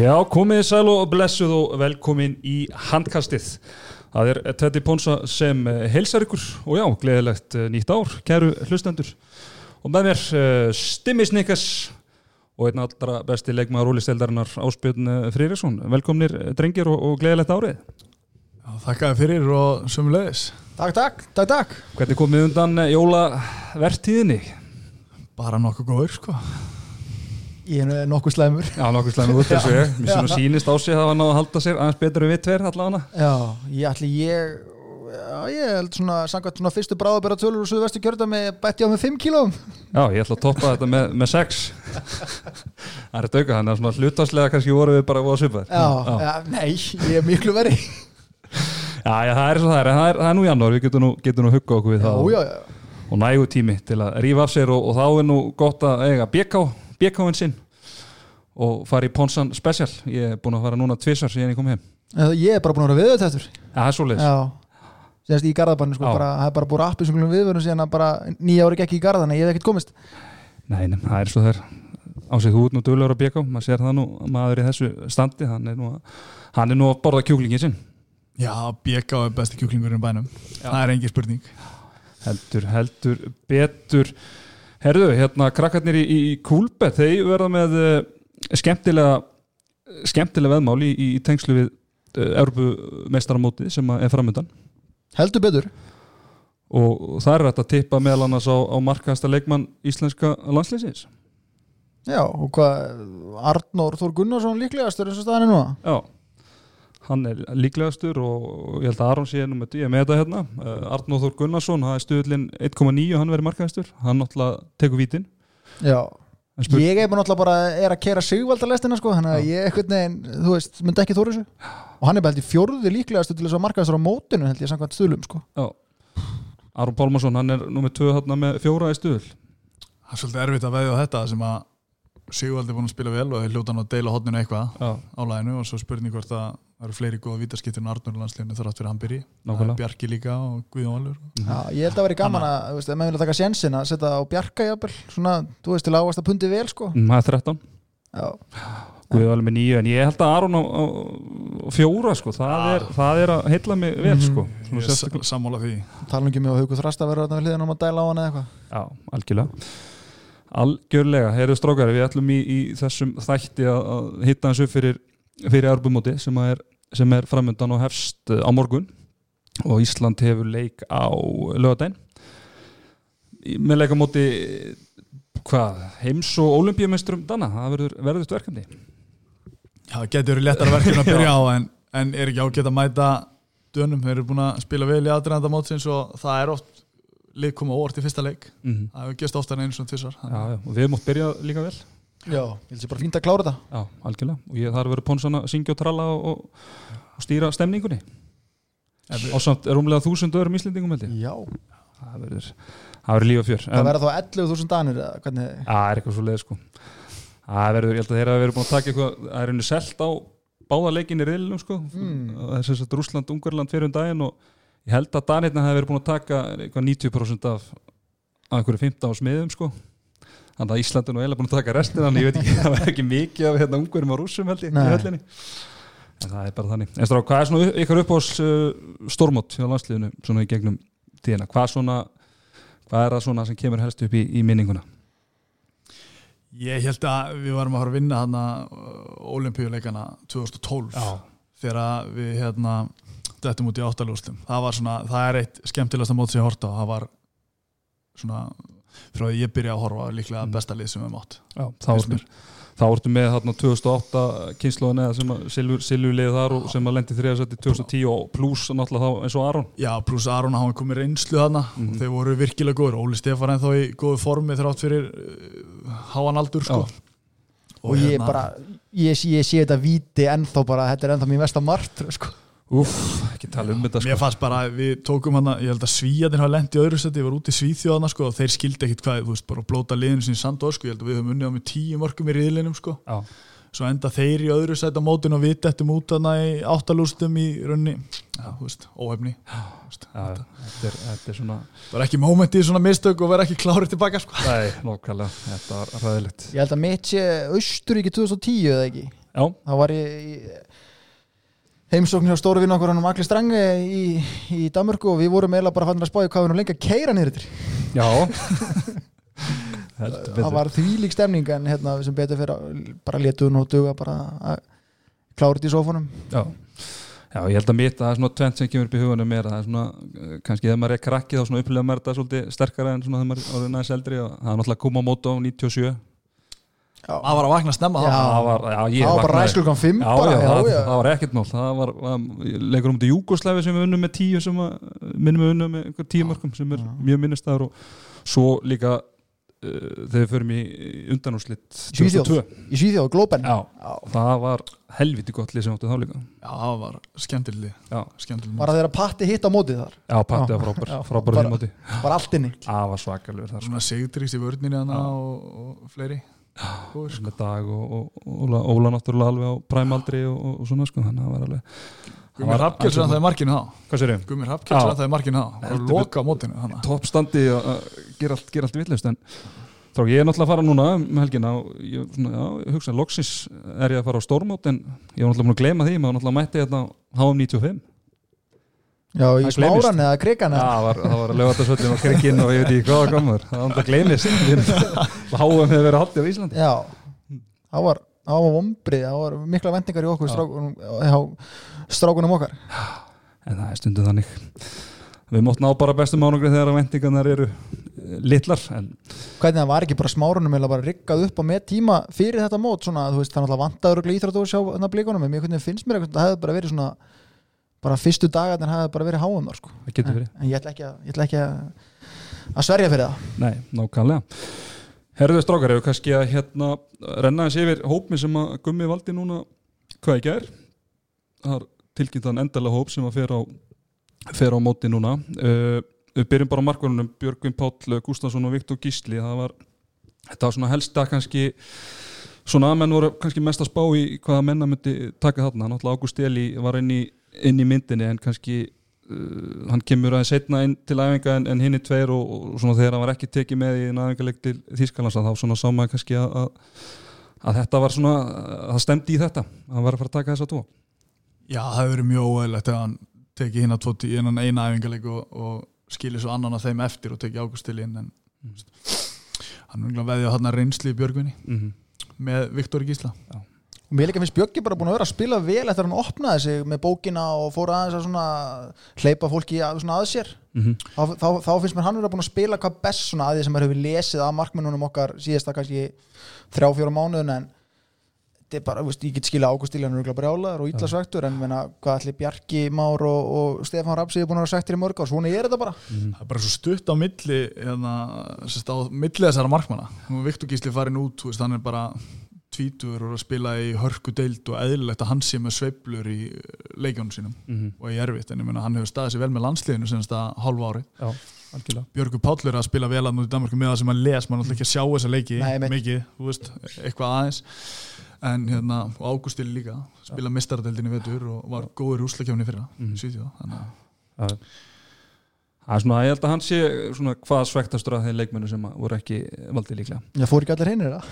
Já, komið sæl og blessuð og velkomin í handkastið. Það er Teddy Ponsa sem heilsar ykkur og já, gleðilegt eh, nýtt ár, kæru hlustendur. Og með mér uh, Stimmi Snikkes og einn allra besti leikmaður ólisteldarinnar Áspjörn Frýriksson. Velkomnir eh, drengir og, og gleðilegt árið. Já, þakkaði fyrir og sömulegis. Takk, takk, takk, takk. Hvernig komið undan jólavertíðinni? Bara nokkuð góður, sko. Ég er nokkuð slæmur. Já, nokkuð slæmið út þessu. Mér svona sínist á sig að það var náðu að halda sér aðeins betur við tver allavega. Já, ég ætli ég, já, ég held svona, samkvæmt svona fyrstu bráðabæra tölur og suðvestu kjörða með bætti á með 5 kílóm. Já, ég ætla að toppa þetta með, með 6. það er dauka, þannig að svona hlutastlega kannski voru við bara að svipa Já, já, nei, ég er miklu verið. Já, já, það er svo það er, það er, það er nú janúar, við getum nú, getum nú hugga okkur við Já, það já, já. og nægu tími til að rífa af sér og, og þá er nú gott að eiga BK, BK-in sinn og fara í Ponsan Special. Ég er búin að fara núna tvisar síðan ég kom heim. Ég er bara búin að vera við þetta Já, það er svo leiðis Já, sérst í garðabannu, sko, Já. bara, það er bara búin appi sem viðvörun síðan að bara nýja ári gekk í garðan, ég hef ekkert komist. Nei, nei, það er svo á sig þú út nú dölur að BK maður sér það nú, maður í þessu standi hann er nú að, hann er nú að borða kjúklingin sinn. Já, BK er besti kjúklingurinn í bænum. Það er engin spurning. heldur, heldur, betur herðu, hérna krakkarnir í, í Kúlbett, þeir verða með uh, skemmtilega skemmtilega veðmál í, í tengslu við uh, Örbu mestaramótið sem er framöndan Heldur betur. og það er að tippa meðal annars á, á markaðasta leikmann íslenska landslýsins Já, og hvað, Arnór Þór Gunnarsson líklegastur eins og staðan er núna? já, hann er líklegastur og ég held að Aron sé nú með ég er með þetta hérna, uh, Arnóð Þór Gunnarsson það er stuðlinn 1,9 og hann verið markaðastur hann náttúrulega tekur vítin. Já, ég er bara náttúrulega bara er að kera sigvaldalestina sko, þannig að ég eitthvað neginn, þú veist, myndi ekki þóra þessu. Og hann er bara held í fjórði líklegastu til þess að markaðast á mótinu held ég samkvæmt stuðlum sko. Já. Aron Pálmarsson, hann er nummið 2 hérna með fjóra í stuðul. Það er svolítið erfitt að veðja þetta sem að Sigvaldi er búin að spila vel og þeir hljóta hann að deila hodninu eitthvað Já, á læginu og svo spurning hvort að það eru fleiri góða vítaskiptir en Arnur landsliðinu þar átt fyrir hann byrji. Það Nákvæmlega. er Bjarki líka og Guðjón Valur. Já, ég held að vera gaman að, þú veist, ef maður vilja taka sjensin að setja á bjarga jafnvel, svona, þú veist, til að áast að pundi vel sko. Mm, það er 13 Já, Guðið alveg með 9 en ég held að Aron á, á, á fjóra sko, það er, það er að heilla mig vel Mhm. sko sammála því. tala ekki með að haugu þrasta að vera algjörlega. Heyrðu strókari, við ætlum í, í þessum þætti að, hitta hans upp fyrir, fyrir arbumóti sem, er, sem er framöndan og hefst eh, á morgun. Og Ísland hefur leik á lögadaginn Í- með leik á móti hvað, heims og olimpíumeistrum Danna, það verður verðust verkefni. Já, það getur verið léttara verkefni að byrja á en, en er ekki ágætt að mæta dönum. Þeir eru búin að spila vel í aðdraðanda mótsins og það er oft lið koma óvart í fyrsta leik. mm -hmm. Það hefur gest oftar en einu svona tvissar. Já, já, og við mátt byrja líka vel Já, ég held sér bara fínt að klára þetta. Já, algjörlega, og ég þarf verið Ponsan að syngja og tralla og, og, stýra stemningunni á samt rúmlega þúsund öðrum íslendingum held ég Já, það verður, það verður líf og fjör það verða þá 11.000 danir eða hvernig, það er eitthvað svo leið sko það verður, ég held að þeir hafa verið búin að taka eitthvað það er er og ég held að Danirna hafi verið búin að taka eitthvað 90% af af einhverju 15 á smiðum sko. Þannig að Ísland er nú eiginlega búin að taka restina en ég veit ekki, það var ekki mikið af hérna ungurum á rússum held ég, í Nei. höllinni. En það er bara þannig. En strá, hvað er svona ykkar upp á uh, stormót hjá landsliðinu svona í gegnum tíðina, hvað svona hvað er það svona sem kemur helst upp í, í minninguna? Ég held að við varum að fara að vinna hana olimpíuleikana 2012 þegar að við hérna dættum út í áttalústum það var svona, það er eitt skemmtilegasta mót sem ég horta á, það var svona frá því ég byrja að horfa líklega Mm. besta lið sem við mátt Já, þá ertu, þá með þarna 2008 kynnslóðan eða sem að Silfur, Silfur liði þar og sem að lendi þriðasætti 2010 og pluss náttúrulega þá eins og Aron Já, pluss Aron, hann komið reynslu þarna Mhm. og þeir voru virkilega góður, Óli Stefán ennþá í góðu formi þrátt fyrir uh, háan aldur sko. Já. og ég hérna- bara, ég, ég sé þetta víti ennþá bara, þetta er ennþá mín mesta margt, sko. Úff, ekki tala um þetta Mér sko. fannst bara, að við tókum hann ég held að Svíjarnir hafa lent í öðru seti, ég var út í Svíþjóðana sko, og þeir skildi ekkit hvað, þú veist, bara að blóta liðinu sín sand sko, ég held að við höfum unnið á með tíu mörgum í riðlinum sko, Já, svo enda þeir í öðru seti á mótinu og við dettum út hana í áttalústum í raunni, já, þú veist, óhefni þetta er, þetta er svona það var ekki mómenti í svona mistök og vera ekki klárið tilbaka sko. Nei, nokkala, þetta var ræðilegt Ég held að mitt sé Austuríki 2010 eða ekki? Já, þá var ég í heimsókn hjá stóru vinn okkur hann Magli Strange í, í Danmörku og við vorum eiginlega bara fannir að spáði hvað við nú lengi að keira niður yfir já. Það var þvílík stemning en hérna sem betur fyrir að bara letuðun og duga bara að klára þetta í sófunum Já, já ég held að mitt að það er svona tvent sem kemur upp í hugunum er að það er svona, kannski þegar maður er krakki þá svona upplega maður þetta svolítið sterkara en svona þegar maður er orðið næst eldri og það er náttúrulega að koma á mót á 97 Það var að vakna snemma Já. það var, já, ég það var bara vaknaði- ræs klukkan 5 Já, bara, já, það, já, það var ekkert mál. Það var, var leikur um til Júgoslæfi sem við unnum með tíu sem að, minnum við unnum með einhver tíu mörgum sem er Já. mjög minnistæður og svo líka uh, þegar við förum í undanúrslit Svíþjóð. 2002 í Svíþjóð, Globen Já, það var helviti gott lið sem áttu þá líka. Já, það var skemmtileg Skemmtileg bara þegar Patti hitt á mótið þar. Já Patti var frábær, frábær bara- því móti. bara allt inni. Það var svakalegur þar sko. Svona í vörninni hana Já. og, og fleiri Góður, sko. með dag og, og, og Óla, Óla náttúrulega alveg á præmaldri og, og, og svona sko, þannig að það var alveg Hrafkels alveg- rann það í markinu þá Já. Hrafkels rann það í markinu þá og loka á mótinu toppstandi að að gera allt, allt villust en þá ég er náttúrulega að fara núna um helgina og ég, svona, já, ég hugsa loksins er ég að fara á stórmót en ég var náttúrulega búin að gleyma því maður náttúrulega mætti hérna á HM95 já, í smáran eða krigan Já, það var, það var að lögða þetta svöllin og krikinn og ég veit ekki hvað það komur það var náttúrulega gleymist HM hefur verið haldið á Íslandi. Já, það var það var vombrið, það var mikla vendingar í okkur strákunum, strákunum okkar. En það er stundum þannig. Við mótt ná bara bestum ánugri þegar vendingarnar eru eh, litlar en hvernig það var ekki bara smárunum eða bara riggað upp og með tíma fyrir þetta mót? Svona, veist, það er náttúrulega vandaður íþrótt að sjá þarna blikunum, en mér finnst mér eitthvað, það hefði bara verið svona bara fyrstu dagarnir hefði bara verið háum þar sko. verið. en ég ætla ekki að, ég ætla ekki að, að sverja fyrir það. Nei, nákvæmlega. Herðu strákar, hefur kannski að hérna renna þessi yfir hópmi sem að Gummi valdi núna hvað ekki er það er tilkynnt þann endalega hóp sem að fer á, fer á móti núna. Uh, við byrjum bara á markvörunum Björgvin Páll, Gustafsson og Viktor Gísli. Það var, þetta var svona helsta kannski svona að menn voru kannski mest að spá í hvaða menna myndi taka þarna, náttúrulega Ágúst Eli var inn í, inn í myndinni en kannski uh, hann kemur aðeins setna inn til æfinga en, en hinn er tveir og, og svona þegar hann var ekki tekið með í æfingaleg til Þýskalands að þá svona sá maður kannski að, að, að þetta var svona, að það stemdi í þetta að hann var að fara að taka þessa tvo Já, það hefur verið mjög óæðilegt ef hann teki hinn að tvo í einan eina æfingarleik og, og skilir svo annan að þeim eftir og teki águstil inn en Mm. hann veðið að hann reynsli í Björgvinni mm -hmm. með Viktor Gísla og mér líka finnst Bjöggi bara búin að vera að spila vel eftir að hann opnaði sig með bókina og fór aðeins að svona hleypa fólki að, svona að sér. Mhm. þá, þá, þá finnst mér hann vera búin að spila hvað best svona að því sem er hefur lesið af markmennunum okkar síðasta kannski þrjá fjóra mánuðin en þetta er bara, veist, ég get skilja er örugglega brjálaður og illa svektur en menna, hvað ætli Bjarki Már og, og Stefán Rapsið er búin að vera svektir í mörg ár, svona er þetta bara. Það er bara svo stutt á milli hérna, sérst, á milli þessara markmanna. Nú Viktor Gísli farin út, þú veist, hann er bara tvítur og að spila í hörku deild og eðlilegt að hann sé með sveiflur í leikjónum sínum Mhm. og í erfitt, en ég meina hann hefur staðið sér vel með landsliðinu senast að hálfa ári Já, Björgur Páll er að spila vel að nú í Danmarku með það sem hann les, er náttúrulega ekki að sjá þessa leiki Nei, mikið, þú veist, eitthvað aðeins en hérna, og Ágústil líka spila mistaradeldinni vetur og var góður úslakefni fyrra, Mhm. mm. Svíþjóð þannig að Er- er svona, ég held að hann sé svona hvað svektastur að þeir leikmennu sem að voru ekki valdið líklega. Ég fór ekki allir hinnir það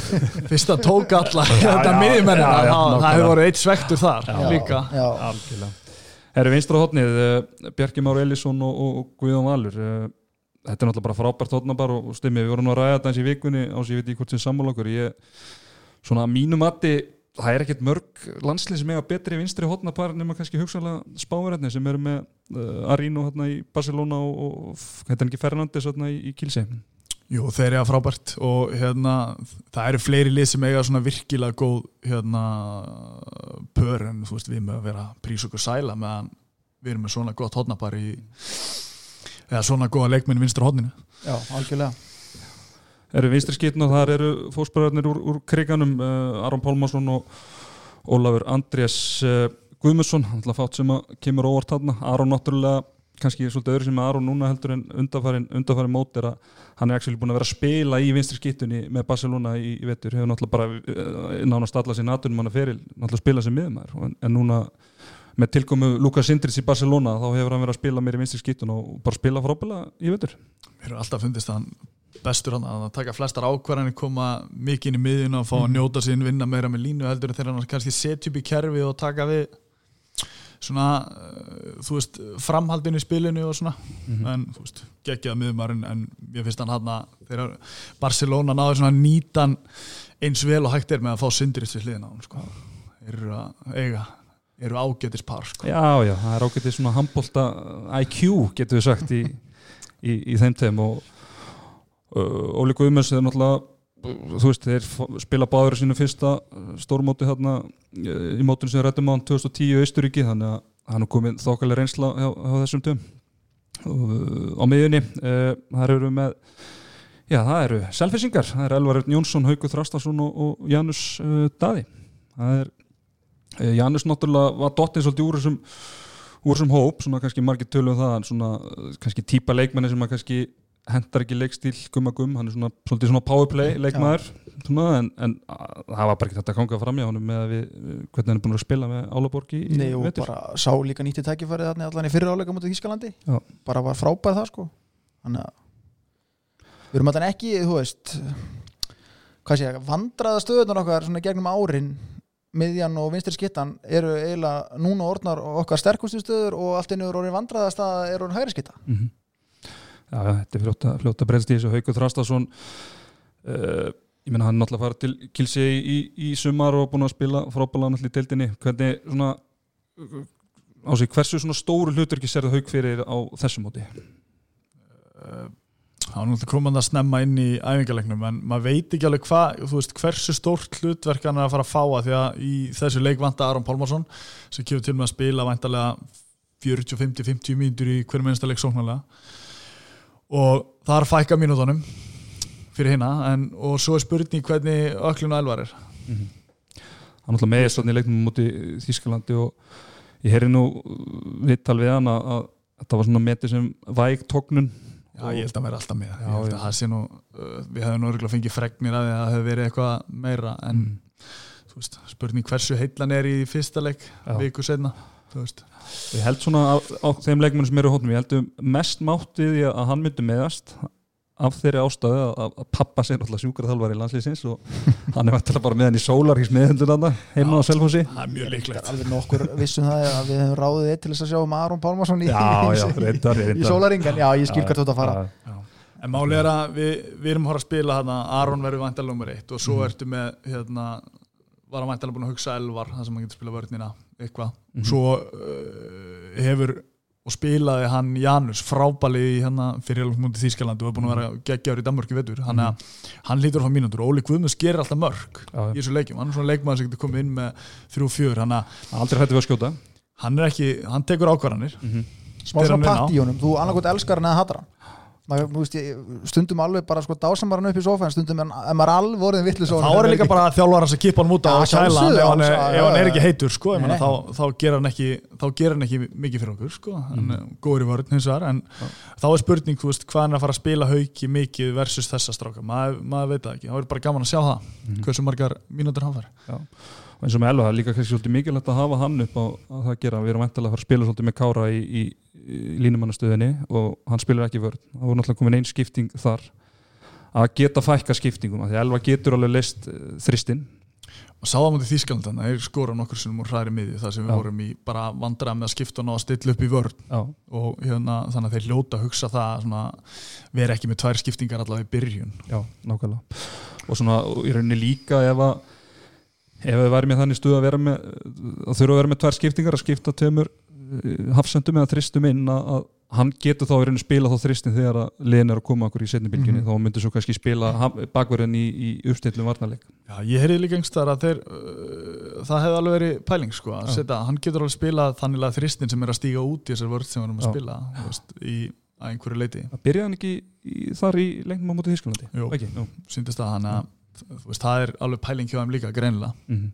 fyrsta tók alla þetta já, miðjumennina, já, já, það hefur voruð eitt svektur þar Já. líka. já, Algjörlega. Herru vinstra hótnið, uh, Bjarki Már Elísson og, og Guðjón Valur uh, Þetta er náttúrulega bara frábært hótnabar og, og stimmi, við vorum nú að ræða þetta eins í vikunni ás ég veit ekki hvort sem sammála okkur. Ég, svona að mínu mati það er ekkert mörg landslið sem eiga betri vinstri hótnapar nema kannski hugsanlega spáverðni sem eru með uh, Arínu hérna í Barcelona og, og er ekki Fernandes hérna í, í Kilsi Jú, þeir eru frábært og hérna, það eru fleiri lið sem eiga svona virkilega góð hérna, pör en þú veist við með að vera prís okkur sæla meðan við erum með svona gott hodnapar í eða svona góða leikminn vinstra hodninu já, algjörlega eru vinstri skitn og þar eru fósbræðarnir úr, úr kriganum uh, Aron Pálmarsson og Ólafur Andrés uh, Guðmusson, alltaf fátt sem að kemur óvart þarna, Aron náttúrulega kannski svolítið öðru sem Aron núna heldur en undarfærin, undarfærin mót er að hann er actually búin að vera að spila í vinstri skittunni með Barcelona í, í vetur, hefur náttúrulega bara uh, nánast alla sér natunum hann að feril náttúrulega spila sem miðumæður, en, en núna með tilkomu Lukas Sindris í Barcelona þá hefur hann verið að spila meir í vinstri skittun og bara spila frábæla í vetur Mér er alltaf fundist að hann bestur hann að taka flestar ákvarðanir koma mikið inn í miðjun og fá að Mhm. njóta sín vinna meira með línu heldur þegar hann kannski setja upp í kerfi og taka við svona uh, þú veist, framhaldinu í spilinu og svona Mhm. en þú veist, geggjað miðumarinn en ég finnst hann hann að þegar Barcelona náður svona nýtan eins vel og hægt er með að fá syndirist við hliðina sko. eru að eiga eru ágætis par sko. Já, já, það er ágætið svona handbólta IQ getur við sagt í, í, í þeim tegum og uh, Óli Guðmurs er náttúrulega þú veist, þeir spila báður sínu fyrsta stórmóti uh, í mótunum sem rættum á hann 2010 í Austuríki þannig að hann er komin þokkalega reynsla hjá, hjá þessum töm uh, á miðjunni uh, þar eru við með já, það eru selfisingar, það er Elvar Jónsson, Haugur Þrastarsson og, og Janus uh, Daði. Það er Janus náttúrulega var dottinn svolítið úr þessum úr þessum hóp, svona kannski margir tölum það en svona uh, kannski típa leikmenni sem að kannski hendar ekki leikstíl gumma gum, hann er svona svolítið svona powerplay leikmaður, svona, en, en að, það var bara ekki þetta að kanga fram í honum með við, hvernig hann er búin að spila með Álaborg í, Nei, og vetur. bara sá líka nýtti tækifærið þarna allan í fyrir áleika mútið Þískalandi Já. bara var frábæð það sko þannig að við erum allan ekki, þú veist hvað sé ég, vandraða stöðunar okkar svona gegnum árin miðjan og vinstri skittan eru eiginlega núna orðnar okkar sterkustu stöður og allt einu eru orðin vandraðast að eru orðin hægri skitta mm Já, já, þetta er fljóta, fljóta breyðst í þessu. Haukur Þrastarsson uh, ég meina hann er náttúrulega farið til Kilsi í, í sumar og búin að spila frábælega náttúrulega í deildinni. Hvernig svona uh, á sig, hversu svona stóru hlutur ekki serðu Hauk fyrir á þessu móti? Uh, Það var náttúrulega komandi að snemma inn í æfingarleiknum en maður veit ekki alveg hvað, þú veist, hversu stórt hlutverk hann er að fara að fá að því að í þessu leik vanta Aron Pálmarsson sem kemur til með að spila væntalega 40, 50, 50 mínútur í hverju minnsta leik sóknarlega. Og það er fækka mínútonum fyrir hinna en, og svo er spurning hvernig öklun og elvar er. Hann er náttúrulega með í leiknum múti Þískalandi og ég heyri nú vittal við hann að, að þetta var svona metið sem væg tóknun Já, ég held að vera alltaf með Já, nú, uh, við hefum örgulega fengið fregnir að það hefur verið eitthvað meira en Mm. veist, spurning hversu heillan er í fyrsta leik viku setna þú veist. Ég held svona á, á þeim leikmennum sem eru hóttum, ég heldum mest mátt við því að hann myndi meðast af þeirri ástæðu að, að pappa sér náttúrulega sjúkraþjálfari landslýsins og hann er vantilega bara með hann í sólar í smiðundur hann heima á Selfossi. Það er mjög líklegt. Alveg nokkur vissum það að við hefum ráðið þið til þess að sjá um Aron Pálmarsson í, Já, já, í reyndar. sólaringan, já ég skil hvert þú ert að fara. Já, en máli er að við, við erum að fara að spila hérna, Aron verður vantalega nummer eitt og svo Mhm. ertu með hérna, var hann vantalega búin að hugsa elvar það sem hann getur spila vörnina eitthvað. Mhm. svo uh, hefur og spilaði hann Janus frábæli í hérna fyrir mútið Þýskaland og er búin að vera geggjaður í Danmörk í vetur. Hann, Mhm. hann lítur að fá mínútur. Og Óli Guðmunds gerir alltaf mörg já, í þessu leikjum, hann er svona leikmaður sem getur komið inn með þrjú fjör, hann, aldrei hætti við að skjóta. hann er ekki hann tekur ákvarðanir. Mm smá Spyr svona á. patt í honum, þú annarkot elskar hann eða hattar hann Maður, stundum alveg bara sko dásamar hann upp í sofa en stundum er maður er alveg vorið vittlis þá er líka bara þjálfar hans að kipa hann út á kæla ef hann er, er ekki heitur sko, ég Nei, meina, nei. þá, þá gerir hann ekki þá gerir hann ekki mikið fyrir okkur sko. hann er góður í vörð hins vegar en þá er spurning veist, hvað hann er að fara að spila hauki mikið versus þessa stráka. Maður, maður veit það ekki, þá er bara gaman að sjá það Mhm. hversu margar mínútur hann fær. Og eins og með Elva, það er líka kannski svolítið mikilvægt að hafa hann upp á að það gera, við erum vantilega að fara að spila svolítið með Kára í, í línumannastöðinni og hann spilar ekki vörð það voru náttúrulega komin einn skipting þar að geta fækka skiptingum því Elva getur alveg leist uh, þristinn. Og sá það mútið Þýskaland þannig að þeir skora nokkur sem úr hræri miði þar sem við Já. vorum í bara vandræða með að skipta að stilla upp í vörð já, og hérna, þannig að þeir hljóta að hugsa það svona, vera ekki með tvær skiptingar allavega í byrjun. Já, nákvæmlega. Og svona og í rauninni líka ef að ef við væri með þannig stuð að vera með að þurfa að vera með tvær skiptingar að skipta tveimur uh, hafsendum eða þristum inn að, að hann getur þá í rauninni spila þá þristin þegar að liðin er að koma okkur í setni bylginni Mhm. þá myndir svo kannski spila bakverðin í, í uppstillum varnarleik. Já, ég heyrði líka einhverstaðar að þeir uh, það hefði alveg verið pæling sko að setja, hann getur alveg spilað þannig að þristin sem er að stíga út í þessar vörð sem við erum að spila veist, í að einhverju leiti að byrja hann ekki í, þar í lengnum á móti Þísklandi ekki, jú. síndist það, að þú veist, það er alveg pæling hjá þeim líka greinilega. Mm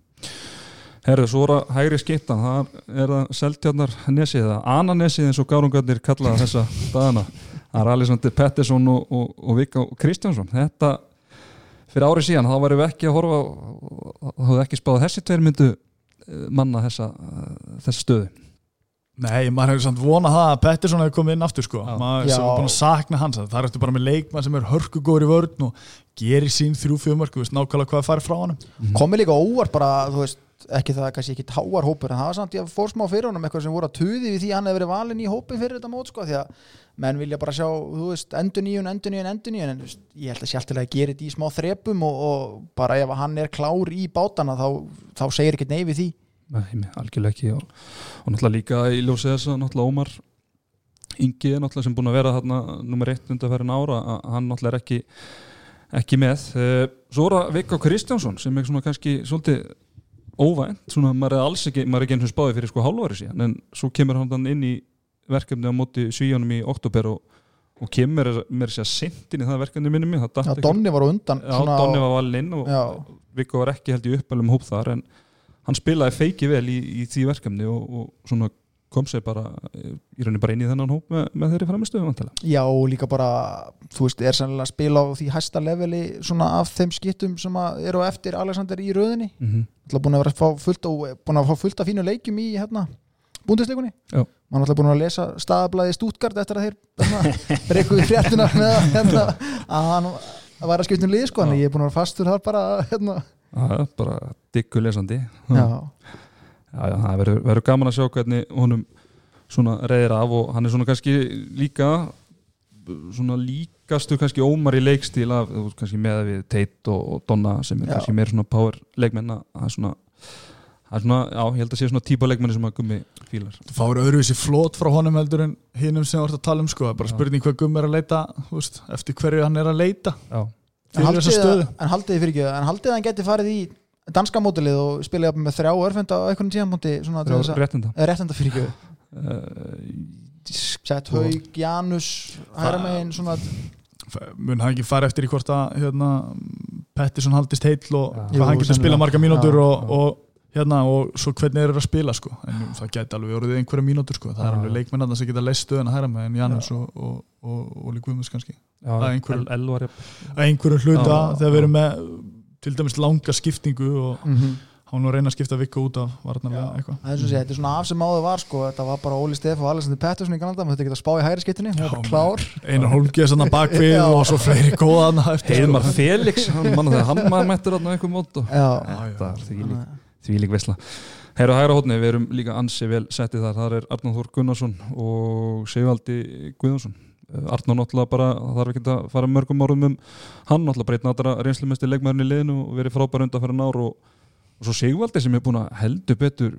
Herðu, svo er að hægri skiptan það er að Seltjarnar nesið eða Ananesið eins og gárungarnir kallaða þessa dagana. Það er Alexander Pettersson og, og, og Vika Kristjánsson. Þetta fyrir ári síðan þá varum við ekki að horfa þá hefðu ekki spáð þessi tveir myndu eh, manna þessa, eh, þessa stöðu Nei, maður hefur samt vonað það að Pettersson hefur komið inn aftur sko. Já. maður Já. sem er búin að sakna hans. Það er eftir bara með leikmann sem er hörkugóður í vörn og gerir sín þrjú fjömörk og veist nákvæmlega hvað fær frá hann komið líka óvart bara, þú veist ekki það, kannski ekki táar hópur en það var samt, ég fór smá fyrir honum eitthvað sem voru að tuði við því að hann hefur verið valinn í hópin fyrir þetta mót sko, því að menn vilja bara sjá, þú veist, endur nýjun, endur nýjun, endur nýjun en þú veist, ég held að sjálftilega gera þetta í smá þrepum og, og bara ef hann er klár í bátana þá, þá segir ekkert nei við því Nei, algjörlega ekki. Og, og náttúrulega líka í ljósið þess að náttúrulega Ómar Ingi er náttúrulega sem búin að vera þarna nummer eitt undarfærin ára að hann náttúrulega er ekki ekki með. Eh, svo er það Viggo Kristjánsson sem er svona kannski svolítið óvænt, svona maður er alls ekki maður er ekki eins og spáði fyrir sko hálfari síðan en svo kemur hann inn í verkefni á móti svíjónum í oktober og, og kemur mér sér sent inn í það verkefni minni mig, það datt Já, Donni var undan Já, Donni var inn og. Viggo var ekki held í uppalum hóp þar en hann spilaði feiki vel í, í því verkefni og, og svona kom sér bara í rauninni bara inn í þennan hóp með, með þeirri framistöðu. Já, líka bara, þú veist, er sannlega að spila á því hæsta leveli svona af þeim skittum sem eru eftir Alexander í rauðinni Mm -hmm. Það búin að vera að fá fullt, og, búin að fá fullt af fínu leikjum í hérna búndisleikunni Já. Man er búin að lesa staðablaði Stuttgart eftir að þeir hérna, breykuðu fréttina með að, hérna, að hann væri að skipta um lið sko, en ég er búin að vera fastur þar bara hérna. Það er bara diggu lesandi. Já, Já, já, það verður, verður gaman að sjá hvernig honum svona reyðir af og hann er svona kannski líka svona líkastu kannski ómar í leikstíl af, kannski með við Tate og, og Donna sem er Já. kannski meira svona power leikmenn að það er svona það er svona, já, ég held að sé svona típa leikmenni sem að gummi fílar. þú fáir öðruvísi flót frá honum heldur en hinnum sem þú ert að tala um sko það bara Já. spurning hvað gummi er að leita þú veist, eftir hverju hann er að leita Já, fyrir þessa stöðu. en haldið þið fyrir ekki en haldið að hann geti farið í danska mótilið og spila jafnvel með þrjá örfenda á einhvern réttinda. eða réttenda. Fyrir ekki. Uh, Sett Haug, Janus, hæra megin svona mun hann ekki fara eftir í hvort að hérna, Pettersson haldist heill og hann getur spila marga mínútur og hérna og svo hvernig þeir eru að spila sko. En það gæti alveg orðið einhverja mínútur sko. Það er Já. alveg leikmenn að það sem geta leist stöðuna hæra með en Janus og, og, og, og Óli Guðmunds kannski. Að einhverju- að einhverjum hluta Já, þegar við erum með til dæmis langa skiptingu og mm -hmm. hann nú reyna að skipta vikku út af varnarlega eitthvað. Það er að þetta er svona af sem áður var sko, þetta var bara Óli Steff og Alexander Pettersson í Kanada, þetta geta spá í hæri skiptinni, það var klár. Einar hólgeð svona bakvið Já. og svo fleiri góðan eftir Heiðmar sko. Felix, hann manna þegar hann maður mættur þarna á einhver mót því lík, vesla. Herra hægra hótni, við erum líka ansi vel settið þar, það er Arnóð Þór Gunnarsson og Sigvaldi Guðjónsson. Eh, Arnóð náttúrulega bara, það þarf ekki að fara mörgum árum um hann, náttúrulega breytna aðra reynslumesti leikmærin í liðinu og verið frábær undan fyrir nár og, og svo Sigvaldi sem er búin að heldur betur,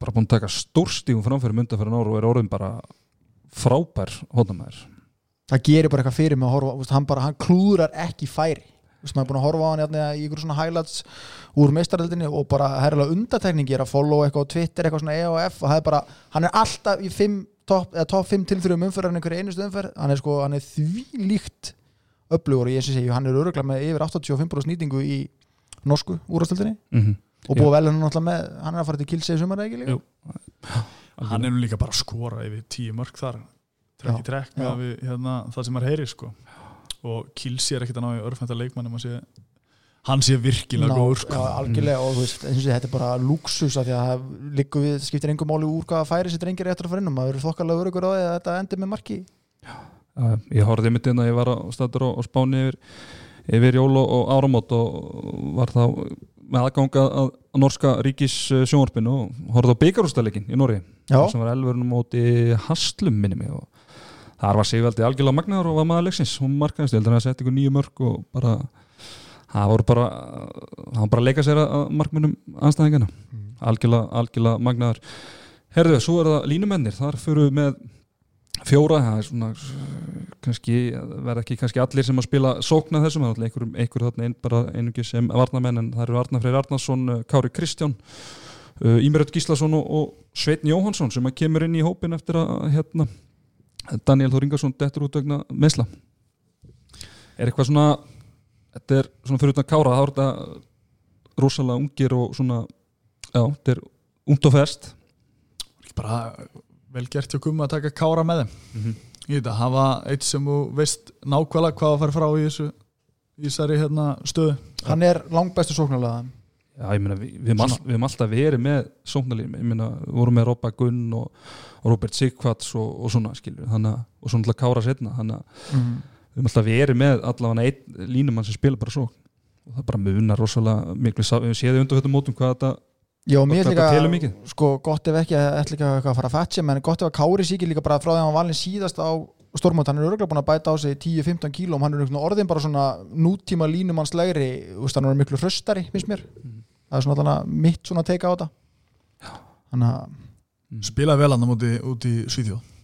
bara búin að taka stórstígum framfyrir undan fyrir nár og er orðin bara frábær hótnamæður. það gerir bara eitthvað fyrir mig að horfa, hann, bara, hann klúðrar ekki færi maður er búin að horfa á hann hérna, í ykkur svona highlights úr meistaröldinni og bara herrlega undatekningi er að follow eitthvað á Twitter eitthvað svona EOF og það er bara, hann er alltaf í fimm, top, eða top 5 tilþrjum umferðar en einhverju einustu umferð, hann er sko hann er því líkt upplugur og ég sé hann er öruglega með yfir 85% nýtingu í norsku úrastöldinni Mm -hmm. og búið vel hann náttúrulega með, hann er að fara til Kilsei í sumar eða ekki líka Jú. hann er nú líka bara að skora yfir tíu mörg þar trekk í trekk með við, hérna, það sem maður heyrir sko. Og Kilsi er ekkert að ná í örfænta leikmann sé, hann sé virkilega Ná, góður sko. já, algjörlega og þú veist, og þetta er bara luxus af því að það liggur við, skiptir engum máli úr hvaða færi sér drengir eftir að fara inn og maður er þokkalega örugur á því að þetta endur með marki. Já, ég horfði mitt inn að ég var á statur á, á Spáni yfir, yfir jól og, og áramót og var þá með aðganga að, að norska ríkis sjónvarpinu og horfði á byggarústalekin í Nóri sem var elverunum móti Haslum minni mig og þar var Sigvaldi algjörlega magnaður og var maður leiksins. Og markaðist, ég heldur að það setti ykkur nýju mörg og bara það voru bara var bara að leika sér að að markmönnum anstæðingana algjörlega, algjörlega magnaður. Herðu, svo er það línumennir, þar fyrir við með fjóra, það er svona eh, kannski, verða ekki kannski allir sem að spila sókna þessum, það er alltaf einhver, þarna einn bara einungi sem varnamenn en það eru Arnar Freyr Arnarsson, eh, Kári Kristján uh, Ímuröld Gíslason og Sveitn Jóhansson sem að kemur inn í hópin eftir að hérna, Daniel Þór Ingarsson dettur út vegna meðsla er eitthvað svona þetta er svona fyrir utan að kára þá er þetta rosalega ungir og svona já, þetta er ungt og ferst bara vel gert hjá Gumma að taka kára með þeim. Mm -hmm. ég veit að hafa eitt sem þú veist nákvæmlega hvað að fara frá í þessu í þessari hérna, stöðu. Hann er langt bestu sóknarlega Já, ég meina, við, við, all, við höfum alltaf verið með sóknarlíðum, ég meina, við vorum með Robba Gunn og, og Robert Sigvarts og, og svona, skilur, þannig að, og svona alltaf Kára setna, þannig að mm. við höfum alltaf verið með allavega einn línumann sem spila bara sókn og það bara munar rosalega miklu, við séðum undir þetta mótum hvað þetta, Já, mér er líka, sko, gott ef ekki ætla ekki að fara að fatja, menn gott ef að Kári síkir líka bara frá því að hann var valinn síðast á stórmót, hann er örgulega búin að bæta á sig 10-15 kílóm, hann er orðin bara svona nútíma línumannslegri, hann er miklu hröstari, finnst mér, Mhm. Það er svona allan mitt svona teika á þetta. Þannig að, spilaði vel hann úti, úti í Svíþjóð.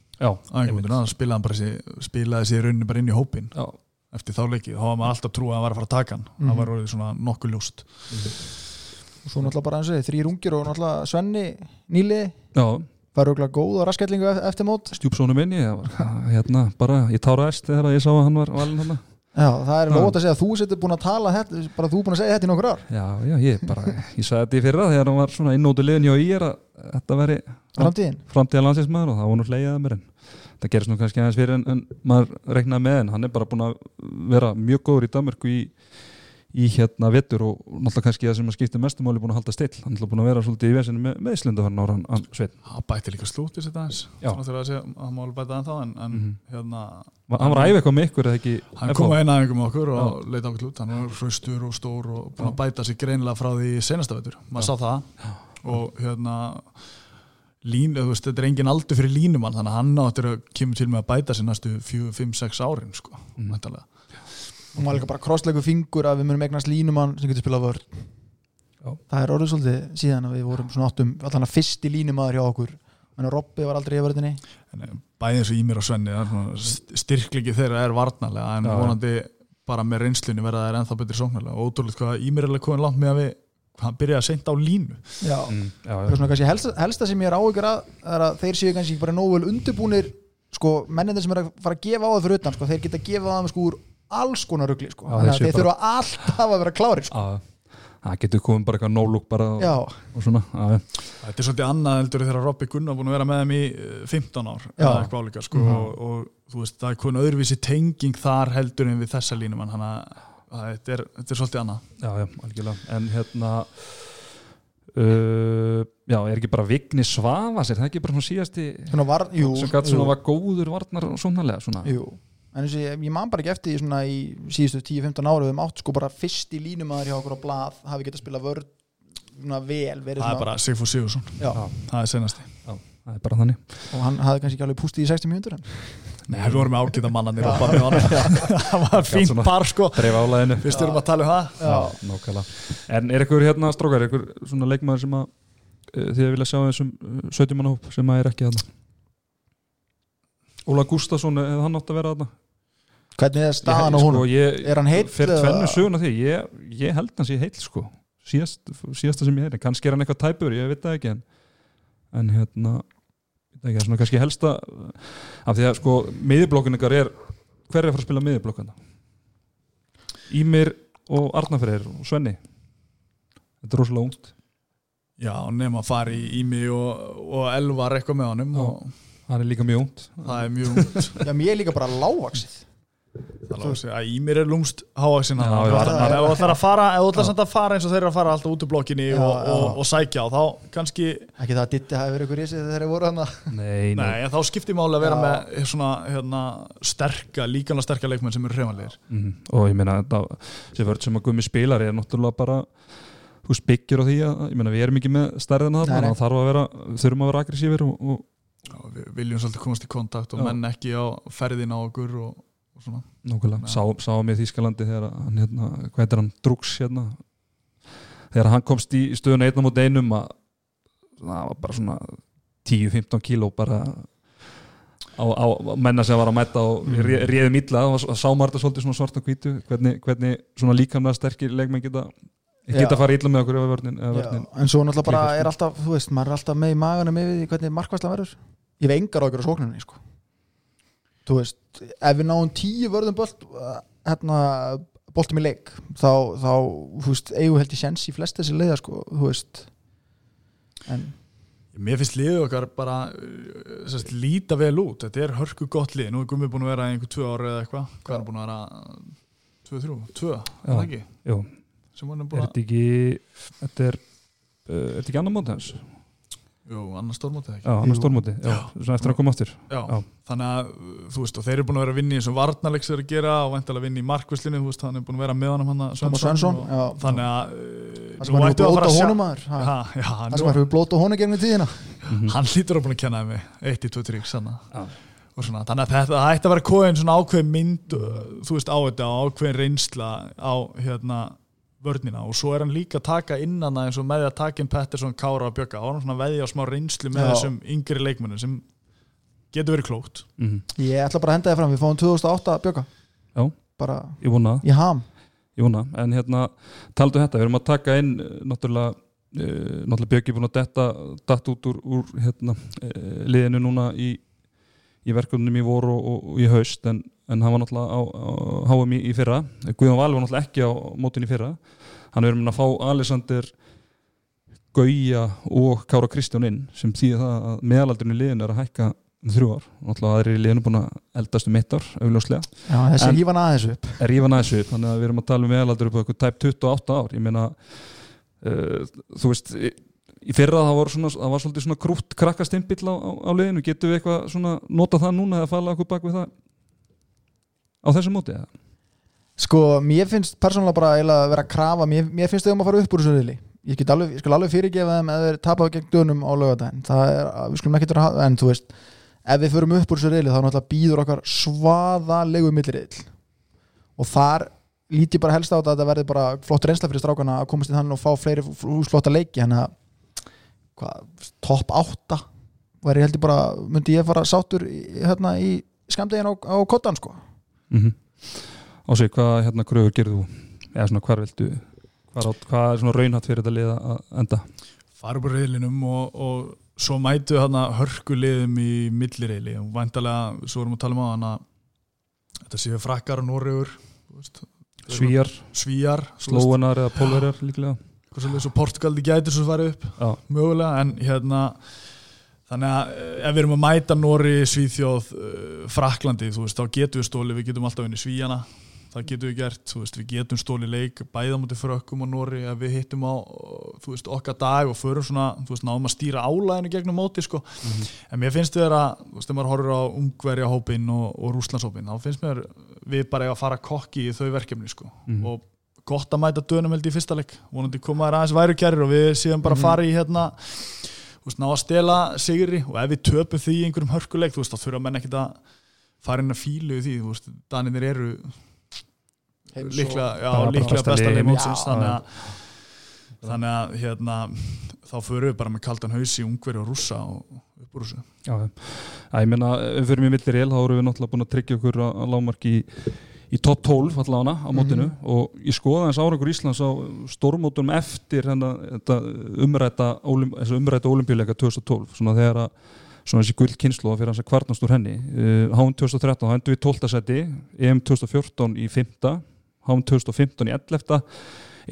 Spilaði hann bara sér, spilaði sér rauninni bara inn í hópin já, eftir þá leikið, þá var maður alltaf trú að hann var að fara að taka hann. Mhm. það var orðið svona nokkuð ljóst. Og svo náttúrulega bara eins og þið, þrý rungir og náttúrulega Svenni nýliði, já, var örgulega góð og rasketlingu eftir mót. Stjúpsónu minni, það var, hérna, bara, ég táraðist þegar ég sá að hann var valinn hann Já, það er Já. lót að segja að þú setur búin að tala þetta, bara þú búin að segja þetta í nokkur ár Já, já, ég bara, ég sagði þetta í fyrra þegar hann var svona innótu liðin hjá er að þetta veri framtíðin framtíða landsinsmaður og það var nú hlegið að mér en það gerist nú kannski aðeins fyrir en, en maður reiknaði með en hann er bara búin að vera mjög góður í Danmarku í, í hérna vettur og náttúrulega kannski það sem að skipta mestumáli búin að halda still. Hann er búin að vera svolítið í vesinu með meðslundafarn ára hann, sveit hann bætti líka slútið sér Já. svona þegar að segja, hann máli bæta ennþá en, en Mhm. hérna hann var æfa eitthvað með ykkur eða ekki? Hann kom að eina aðeingum með okkur og leita okkur út. Hann var hraustur og stór og búin að bæta sig greinilega frá því senasta veitur maður sá það. Og hérna lín, þú veist, þetta er engin aldur fyrir línumann þannig að hann áttur að kemur til með að bæta sig næstu 4-5-6 árin sko, mm. Og maður líka bara krosslegu fingur að við munum eignast línumann sem getur spilað vörð Já. það er orðið svolítið síðan að við vorum svona áttum allan að fyrsti línumaður hjá okkur. En Robby var aldrei í vörðinni en bæði eins og Ímir og Svenni það er svona st- styrklegi þeirra er varnarlega en Já, vonandi bara með reynslunni verða þær ennþá betri sóknarlega. Og ótrúlega hvað Ímir er alveg komin langt með að við hann byrjaði að seinta á línu. Já. mm, já, svona kannski helsta, helsta sem ég er áhyggjur að er að þeir séu kannski bara nógu vel undirbúnir sko, mennindir sem er að fara að gefa á það fyrir utan sko, þeir geta að gefa á það sko, úr alls konar rugli sko. Þannig þeir að þeir þurfa alltaf að vera klárir sko. það getur komið bara eitthvað nólúk bara og, og svona já, já. Þetta er svolítið annað heldur þegar Robby Gunnar búin að vera með þeim í eh, 15 ár Já. eða eitthvað álíka sko, Mhm. og, og þú veist það er komin öðruvísi tenging þar heldur en við þessa línumann þannig að að þetta er, þetta er svolítið annað Já, já, algjörlega En hérna uh, Já, er ekki bara Vigni Svavas Er það ekki bara svona síðasti svona var, jú, sem gætt svona jú. var góður varnar og svonarlega svona Jú, en og ég, ég man bara ekki eftir því svona í síðustu 10-15 ára við mátt sko bara fyrst í línumæður hjá okkur á blað hafi getað spila vörð svona vel verið það er bara Sigfús Sigursson, það er senasti. Já, það er bara þannig. Og hann hafði kannski ekki alveg pústið í 60 mínútur en Nei, við vorum með ágæta mannanir það var fínt par sko. fyrst erum að tala um það. En er ykkur hérna strókar, ykkur svona leikmaður sem að uh, þið vilja sjá þessum uh, 17 manna hóp sem að er ekki þarna? Óla Gústason, eða hann átt að vera þarna hvernig er staðan á honum? sko, ég, Er hann heill eða- tvennu söguna því, ég, ég held hans ég heill sko. Síðast, Síðasta sem ég heyri, kannski er hann eitthvað tæpur, ég veit það ekki en, en hérna það ekki, svona kannski helsta af því að sko, miðjublokkin ykkar er hver er að fara að spila miðjublokkana? Ímir og Arnafreyr og Svenni. Þetta er rosalega ungt. Já, nema að fara í Ími og, og Elvar eitthvað með honum Já. og hann er líka mjög ungt. Það er mjög ungt. Já, mér er líka bara lágvaksið Það að Ímir er lúmst háaksinn Já, já, ef þú ætlar að fara ef þú ætlar samt að fara eins og þeir eru að fara alltaf út úr blokkinni Já, og, já. og, og sækja á þá kannski, ekki það að Ditti hafi verið ykkur í sig þegar þeir voru hann Nei, nei, þá skiptir máli að vera Já. með svona hérna, sterka, líkanlega sterka leikmenn sem eru hreifanlegir Mhm. og ég meina þetta, þessi vörð sem að gummi spilar er náttúrulega bara þú byggir á því að ég meina við erum ekki með þarna nei. þannig að þarf að vera, þurfum að vera aggressífir og, og og við viljum svolítið komast í kontakt og Já. menn ekki á ferðin á okkur og, og nákvæmlega, sá, sá mig í Þýskalandi þegar hann hérna, hvað heitir hann, Drugs hérna. Þegar hann komst í stöðuna einn á mót einum að það var bara svona 10-15 kíló bara á, á menna sem var að mæta og Mm. réðum illa. Og sá maður þetta svolítið svona svart og hvítu. Hvernig, hvernig svona líkamlega sterkir leikmenn geta geta Já. farið illa með okkur ef vörnin, vörnin en svo náttúrulega bara er alltaf, þú veist, maður er alltaf með í maganum yfir því hvernig markværsla verður. Ég hef engar ágjör á sóknunni, sko þú veist, ef við náum tíu vörðum bolt, uh, hérna boltum í leik, þá, þá þú veist, eigu held í sjens í flest þessi leiða, sko, þú veist. En, Mér finnst liðið okkar bara uh, sérst, líta vel út, þetta er hörku gott lið. Nú er Gummi búin að vera einhver tvö ára eða eitthvað. Hvað er búin að vera? Tvö, þrjú, tvö, er það ekki? jú, er er þetta ekki þetta er, uh, er þetta ekki annar móti hans? Jú, annars stórmótið ekki Já, annar Jú. stórmóti, já, svona eftir að koma aftur Já, Já. þannig að þú veist, og þeir eru búin að vera að vinna í eins og varnarleiks þeir eru að gera og væntalega að vinna í markvislinu þú veist, hann er búin að vera með honum hann Thomas Svensson, þannig að það sem hann hefur blóta honum maður ha, Já, já, það nú, sem hann hefur blóta honum gegnum tíðina Mhm. hann hlýtur að búin að kenna þeim mig 1, 2, 3, sanna Já. og svona, þannig að þetta það ætti að vera kóðin svona ákveðin mynd þú veist á þetta og ákveðin reynsla á hérna vörnina og svo er hann líka að taka innan það eins og með því að taka inn Pettersson, Kára og Bjögga og hann svona veðja á smá reynslu með Já. þessum yngri leikmönnum sem getur verið klókt. Mhm. ég ætla bara að henda þið fram, við fáum 2008 bjöka Já. bara Ég vona í ham. Ég vona, en hérna taldu þetta, við erum að taka inn eh, náttúrulega, uh, náttúrulega Björki búin að detta, datt út úr, úr hérna, uh, liðinu núna í, í verkefnum í voru og, og, og í haust en, en hann var náttúrulega á, á HM í, í fyrra, Guðjón Valur var náttúrulega ekki á mótin í fyrra, hann er um að fá Alexander Gauja og Kára Kristján inn sem þýðir það að meðalaldurinn í liðinu er að hækka um þrjú ár, náttúrulega aðri í liðinu búin að eldast um eitt ár, augljóslega. Já, þessi En- hífan aðeins upp. Er rífa næþessu upp þannig að við erum að tala um meðalaldur upp á eitthvað tæp 28 ár. Ég meina uh, þú veist í, í fyrra það var, svona, það var svolítið svona krútt krakkastimpill á, á, á liðinu getum við eitthvað svona nota það núna eða falla okkur bak við það á þessu móti eða? Sko, mér finnst persónulega bara að vera að krafa, mér, mér finnst þau um að fara upp úr þessu riðli. Ég, get alveg, ég skal alveg fyrirgefa þeim ef þeir tapaðu gegn dönum á lögadaginn. Það er, við skulum ekki vera, en þú veist, ef við förum upp úr þessu riðli þá náttúrulega býður okkar svaðalegu milliriðl. Og þar lít ég bara helst á þetta að þetta verði bara flott reynsla fyrir strákana að komast í þannig og fá fleiri flotta leiki, hann að hvað, topp 8 og er ég heldur bara, myndi ég fara sáttur í, hérna í skamdegin á, á kottan sko. Mm -hmm. Ási, hvað hérna kröfur gerðu þú? eða svona hvar viltu hvar, á- hvað er svona raunhatt fyrir þetta liða að enda? reyðlinum og, og svo mætu þarna hörkuliðum í millireyli og væntalega, svo erum við að tala um á hann að þetta séu frakkar og veist, Svíjar, svíjar slóunar eða pólverjar líklega svo Portugaldi gætur svo farið upp Já, mögulega en hérna þannig að eh, ef við erum að mæta Nóri, Svíþjóð, uh, Fraklandi þú veist, þá getum við stólið, við getum alltaf unni Svíjana það getum við gert, þú veist, við getum stólið leik bæða mútið frökkum og Nóri við hittum á, þú veist, okkar dag og förum svona, þú veist, náðum að stýra álæðinu gegnum móti, sko, en mér finnst við að, þú veist, ef maður horfir á Ungverja hópin og, og Rúslandshópin, þá finnst mér við bara að fara kokki í þau verkefni, sko, Mhm. og gott að mæta dönum held í fyrsta leik, vonandi koma þær aðeins værukærir og við séum bara að fara í hérna þú veist, ná að stela sigri og ef við töpum því í einhverjum hörkuleik þú veist, þá þurfa menn ekkit að fara inn að fílu í því, þú veist, Daninir eru líklega, já, líklega besta besta liðið leið í mótsins þannig að þannig að hérna þá förum við bara með kaldan haus í ungveri og rússa og upp úr þessu. Já, ég við fyrir mér millir el þá erum við náttúrulega búin að tryggja okkur að lágmarki í, í topp 12 allavega á mótinu og ég skoða þess árangur Íslands á stórmótunum eftir þetta umræta, olimpíuleika 2012 svona þegar að svona þessi gull kynslu fyrir hans að kvarnast úr henni uh, HM 2013 þá endur við 12. seti EM 2014 í 5. HM 2015 í 11.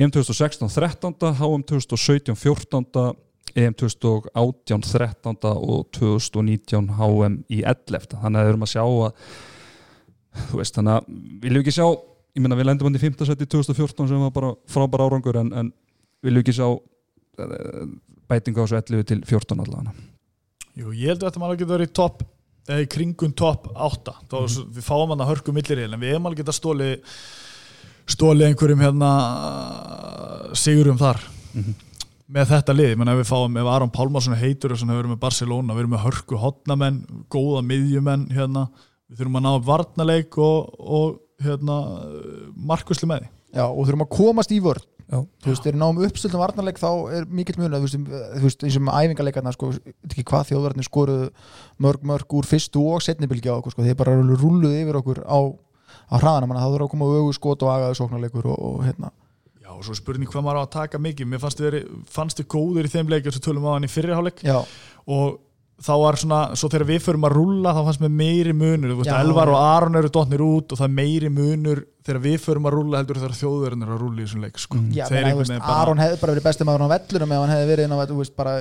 EM 2016 13. HM 2017 14. EM 2018 13. og 2019 HM í 11. þannig að við erum að sjá að þú veist, þannig að viljum ekki sjá ég meina við lendum hann í 5. seti 2014 sem var bara frábær árangur en, en viljum ekki sjá uh, bætingu á þessu 11 til 14 allavega Jú, ég held að þetta maður getur verið í topp eða í kringum topp 8 þá mm Mhm. við fáum hann að hörku millir en við hefum alveg geta stóli stóli einhverjum hérna sigurum þar Mhm. með þetta lið, menn ef við fáum ef Aron Pálmarsson heitur og svona við erum með Barcelona við erum með hörku hotnamenn, góða miðjumenn hérna, við þurfum að ná upp varnarleik og, og hérna markvisli með því. Já, og þurfum að komast í vörn. Já. þú veist, við náum uppstöldum varnarleik þá er mikill mun þú veist, þú veist eins og með æfingarleikarna sko, ekki hvað þjóðverðin skoruðu mörg mörg úr fyrstu og setni bylgi á okkur sko, þeir bara rulluðu yfir okkur á, á hraðana, manna það þurfa að koma augu skot og agaðu sóknarleikur og, og hérna. Já, og svo er spurning hvað maður á að taka mikið. Mér fannst þið, góður í þeim leikjum sem tölum á hann í fyrirháleik Já, og þá var svona, svo þegar við förum að rúlla þá fannst mér meiri munur, þú veist, Já, Elvar og. Aron eru dotnir út og það er meiri munur þegar við förum að rúlla heldur þegar þjóðverðin er að rúlla í þessum leik sko. Mm. já einhvern veist, bara- Aron hefði bara verið besti maður á vellunum ef hann hefði verið inn á, þú veist, bara,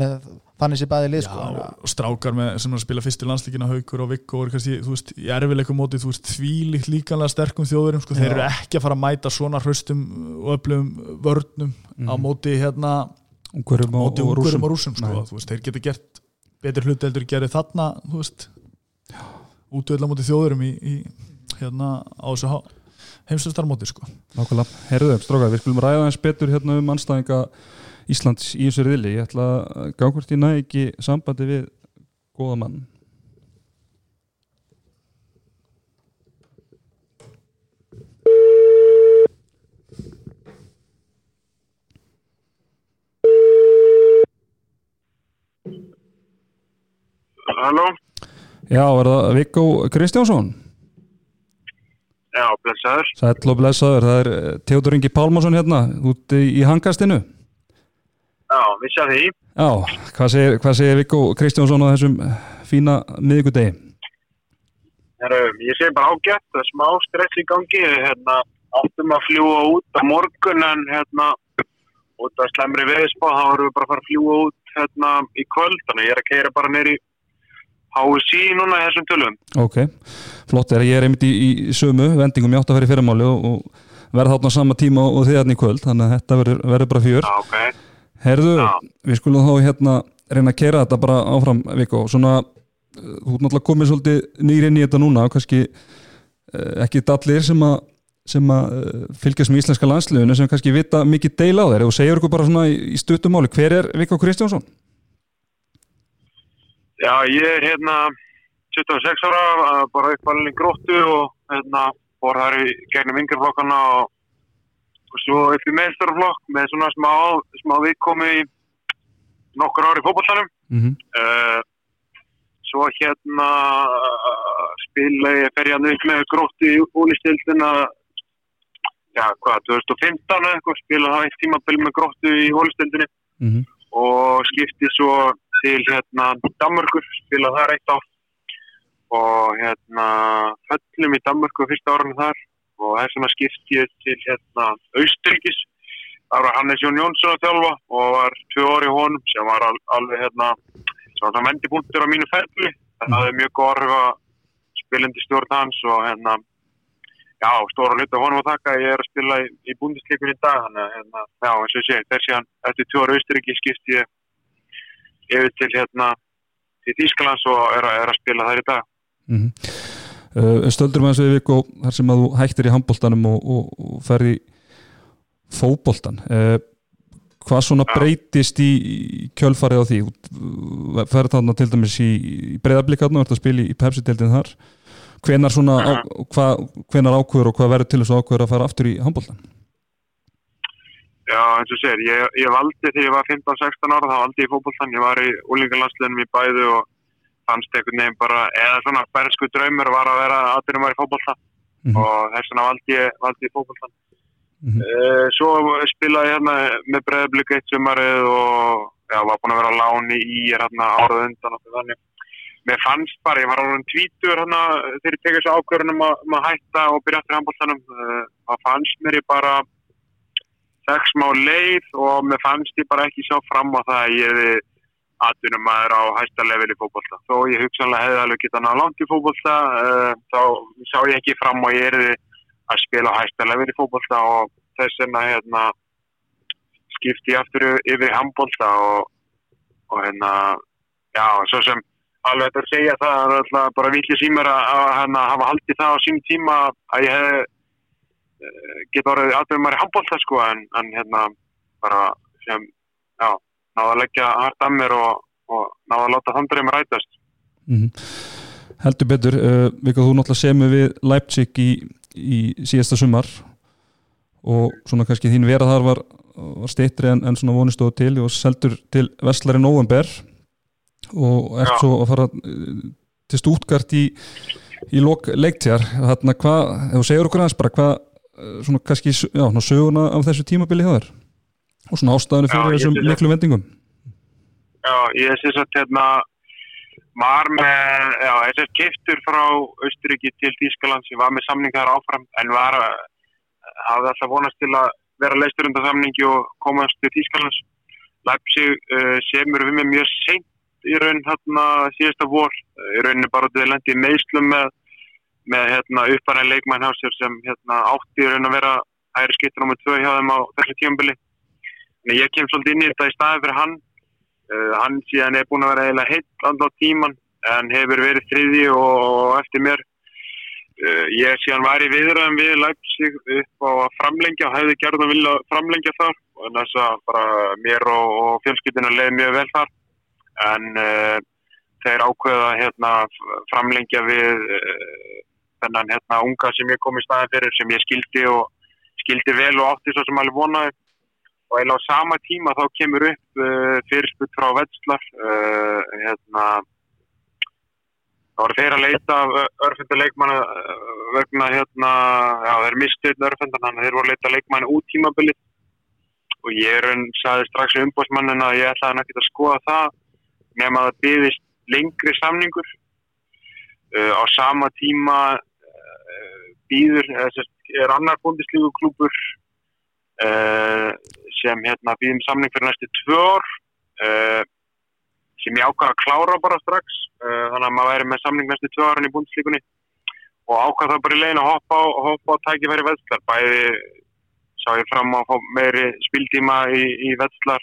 með þannig sé bæði lið Já, sko, og strákar með, sem er að spila fyrstu landslíkina haukur og vikku og eru kannski, þú veist, í erfileikum móti þú veist, þvílíkt líkanlega sterkum þjóðurum sko, þeir eru ekki að fara að mæta svona hraustum og öflugum vörnum á móti hérna, og, og ungurum rússum. Og rússum sko, veist, þeir geta gert betur hluti heldur gerði þarna, veist útvöldla móti þjóðurum í, í hérna á þessu heimstöðstarmóti sko. Nákvæmlega, herðu, strókar, við skulum ræða eins betur hérna um anstæðinga Íslands í þessu riðli, ég ætla að gá hvort ég næ ekki sambandi við góða mann Halló? Já, er það Viggo Kristjánsson? Já, blessaður. Sæll og blessaður, það er Teodor Ingi Pálmarsson hérna, úti í hangastinu Já, vissi að því. Já, hvað segir, hvað segir Viggo Kristjánsson á þessum fína miðvikudegi? Heru, ég segi bara ágætt, það er smá stress í gangi. Hérna, áttum að fljúa út á morgun en hérna, út af slemri veðisbá, þá erum við bara að fara að fljúa út hérna í kvöld. Þannig að ég er að keira bara neyri HSI núna í þessum tölum. Ok, flott er að ég er einmitt í, í sömu vendingum í fyrirmáli og, og verða þarna á sama tíma og þið hérna í kvöld þannig að þetta verður, bara fjör Já, ok. Herðu, Já. við skulum þá hérna reyna að kera þetta bara áfram Viggo, svona þú ert náttúrulega komið svolítið nýr inn í þetta núna og kannski uh, ekki allir sem að sem að uh, fylgjast með íslenska landsliðinu sem kannski vita mikið deila á þeir og segjur ykkur bara svona í, stuttumáli, hver er Viggo Kristjánsson? Já, ég er hérna 26 ára, bara uppalinn í gróttu og hérna fór þar í gegnum yngjörflokkana og, og svo upp í meðstörflokk með svona smá, smá viðkomi í nokkur ári í fótbollanum. Mm -hmm. Uh, svo hérna uh, spila ég fer ég að upp með gróttu í hólistildina já, hvað, 2015 eða eitthvað, spila það eitt tímabil með gróttu í hólistildinni Mm -hmm. og skipti svo til hérna Danmörkur, spila þar eitt ár. Og hérna föllum í Danmörku fyrsta árunum þar. Og þess vegna skipti ég til hérna Austuríkis þar var Hannes Jón Jónsson að þjálfa og var tvö orði honum sem var al, alveg hérna sem var það vendipunktur á mínu ferli. Það hafði mjög góð orð að spilandi stjórn hans og hérna já, stóra hluta honum að taka ég er að spila í, í búndisleikunni í dag þannig að hérna, já, eins og segi, þessi hann eftir tvö orði Austuríki skipti ég yfir til hérna til Ískalands og er, er að spila þær í dag. Mm -hmm. uh, stöldur með þessu Viggo þar sem að þú hættir í handbóltanum og, og, og ferði í fótboltan uh, hvað svona Já. breytist í, í kjölfarið á því? Ferði þarna til dæmis í, í breyðablikarnu og ert að spila í, í Pepsi-deildin þar. Hvenar svona á, hva, hvenar ákveður og hvað verður til þess að ákveður að fara aftur í handbóltan Já, eins og segir, ég, ég valdi þegar ég var 15-16 ára, þá valdi ég fótboltan, ég var í úlingarlandsliðnum í bæðu og fannst einhvern veginn bara, eða svona bernsku draumur var að vera aðbyrjum var í fótboltan Mhm. og þess vegna valdi ég, ég fótboltan. Mhm. Uh, svo spilaði ég hérna með breðablík eitt sumarið og já, var búin að vera á láni í hérna árað undan og þannig. Mér fannst bara, ég var alveg tvítur hérna þegar ég tekið þessu ákvörðunum að, um hætta og byrja aftur í handboltanum. Uh, það fannst mér ég bara sex smá leið og mér fannst ég bara ekki sjá fram á það að ég hefði atvinnum maður á hæsta level í fótbolta. Þó ég hugsanlega hefði alveg getað náða langt í fótbolta, uh, þá sá ég ekki fram og ég erði að spila á hæsta level í fótbolta og þess vegna hérna skipti ég aftur yfir í handbolta og, og hérna, já, svo sem alveg þetta að segja það er alltaf bara vitlis í mér að, að hérna, hafa haldið það á sín tíma að ég uh, geta orðið aðtöfum maður í handbolta sko en, en hérna bara sem, já, náða að leggja hart að mér og, og náða að láta um rætast. Mm Heldur betur, uh, Viggo, þú náttúrulega semur við Leipzig í, í síðasta sumar og svona kannski þín vera þar var, var steytri en, en svona vonistóð til og seldur til Vestlari November og ert Já. svo að fara uh, til Stútgart í, í lok leiktjar þarna hvað, ef þú segir okkur aðeins bara hvað, svona kannski já, svona söguna af þessu tímabili hjá þér? Og svona ástæðinu Já, fyrir ég þessum miklu vendingum? Já, ég svo að hérna var með, já, þess að keftur frá Austuríki til Þýskalands, ég var með samningar áfram en var að hafði alltaf vonast til að vera leistur undan samningi og komast til Þýskalands. Leipzig uh, semur við með mjög seint í raun hérna síðasta vor í rauninni bara út í lendi meðslum með, með hérna uppbæra leikmann hjá sér sem hérna átti í raun að vera hægri skiptur nummið tvö hjá þeim á þessu tíumbili ég kem svolítið inn í þetta í staði fyrir hann. Uh, hann síðan er búin að vera eiginlega heitt á tíman en hefur verið þriði og eftir mér. Uh, ég síðan var í viðræðum við Leipzig upp á að framlengja og hefði gerð að vilja framlengja þar. Þess að bara mér og, og fjölskyldina leiði mjög vel þar. En uh, þeir ákveða hérna, framlengja við þennan hérna, unga sem ég kom í staðin fyrir sem ég skildi og skildi vel og átti svo sem alveg vonaði og eða á sama tíma þá kemur upp uh, fyrirsput frá Vetslar hérna þá eru þeir að leita örfunduleikmanna vegna hérna, já þeir mistu einn örfundan þannig að þeir voru að leita leikmanna út tímabili og ég enn saði strax umbóðsmannin að ég ætlaði ekki að skoða það nema að það byggðist lengri samningur. Uh, á sama tíma uh, býður er annar búndislíku klúpur uh, sem hérna býðum samning fyrir næstu tvö ár uh, sem ég ákvaða að klára bara strax uh, þannig að maður væri með samning næstu tvö árin í búndislíkunni og ákvaða það bara í legin að hoppa á, hoppa á tækifæri veðslar bæði sá ég fram á meiri spildíma í, í veðslar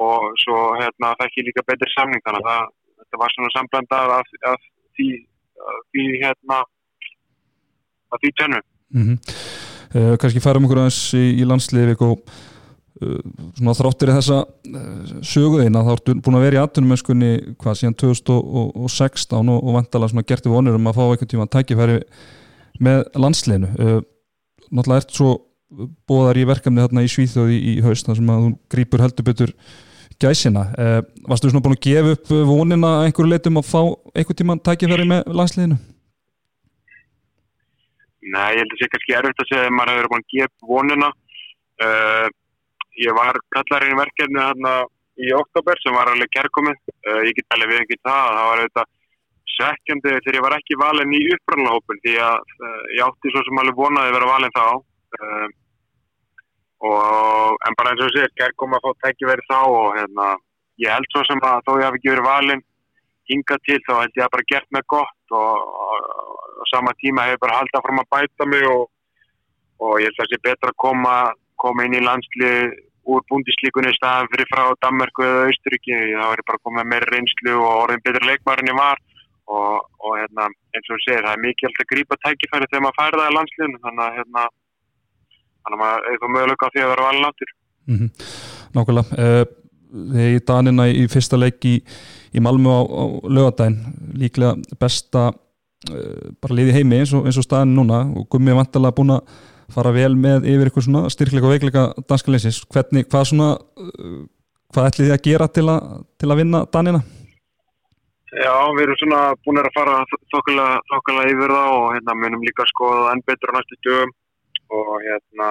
og svo hérna, það ekki líka betri samning. Þannig að það, þetta var svona því, af því hérna af því tönnu mm -hmm. uh, Kanski færum okkur aðeins í, í landsliði og uh, svona þráttir þessa uh, söguðina þá ertu búin að vera í aðtunumöskunni hvað síðan 2016 og, og vantala svona gerti vonur um að fá einhvern tíma að tækifæri með landsliðinu náttúrulega ert svo bóðar í verkefni þarna í Svíþjóði í, í haust þar sem að þú grýpur heldur betur gæsina. Eh, varstu svona búin að gefa upp vonina einhverju leitum að fá einhver tíma tækifæri með landsliðinu? Nei, ég held að það sé kannski erfitt að segja að maður hefur búin að gefa vonina. Uh, ég var kallarinn í verkefni hérna í oktober sem var alveg kærkomið. Uh, ég get alveg við ekki það. Það var auðvitað svekkjandi þegar ég var ekki valin í upprannahópin því að uh, ég átti svo sem alveg vonaði að vera valin þá. Og, en bara eins og sér, kærkom að fá tækifæri þá og hérna, ég held svo sem að þó ég hafi ekki verið valin hinga til þá held ég að bara gert mig gott og á sama tíma hefur bara haldið fram að bæta mig og, og ég held að það sé betra að koma, koma inn í landslið úr búndislíkunni staðan fyrir frá Danmarku eða Austuríki þá er ég bara komið með meira reynslu og orðin betur leikmar en ég var. Og, og hérna, eins og þú segir, það er mikið að grípa tækifæri þegar maður fær það í landsliðinu. Þannig að hérna, þannig að maður eitthvað möguleika á því að vera valin áttur mm -hmm. Nákvæmlega uh, þegar ég danina í fyrsta leik í, í Malmö á, á lögadaginn líklega besta bara liði heimi eins og, og staðin núna og Gummi er vantilega búin að fara vel með yfir eitthvað svona styrkleika og veikleika danska leysis, hvernig, hvað svona uh, hvað ætli þið að gera til að, til að vinna danina? Já, við erum svona búin að fara þokkulega yfir það og hérna munum líka að skoða enn betur á næstu dögum. Og hérna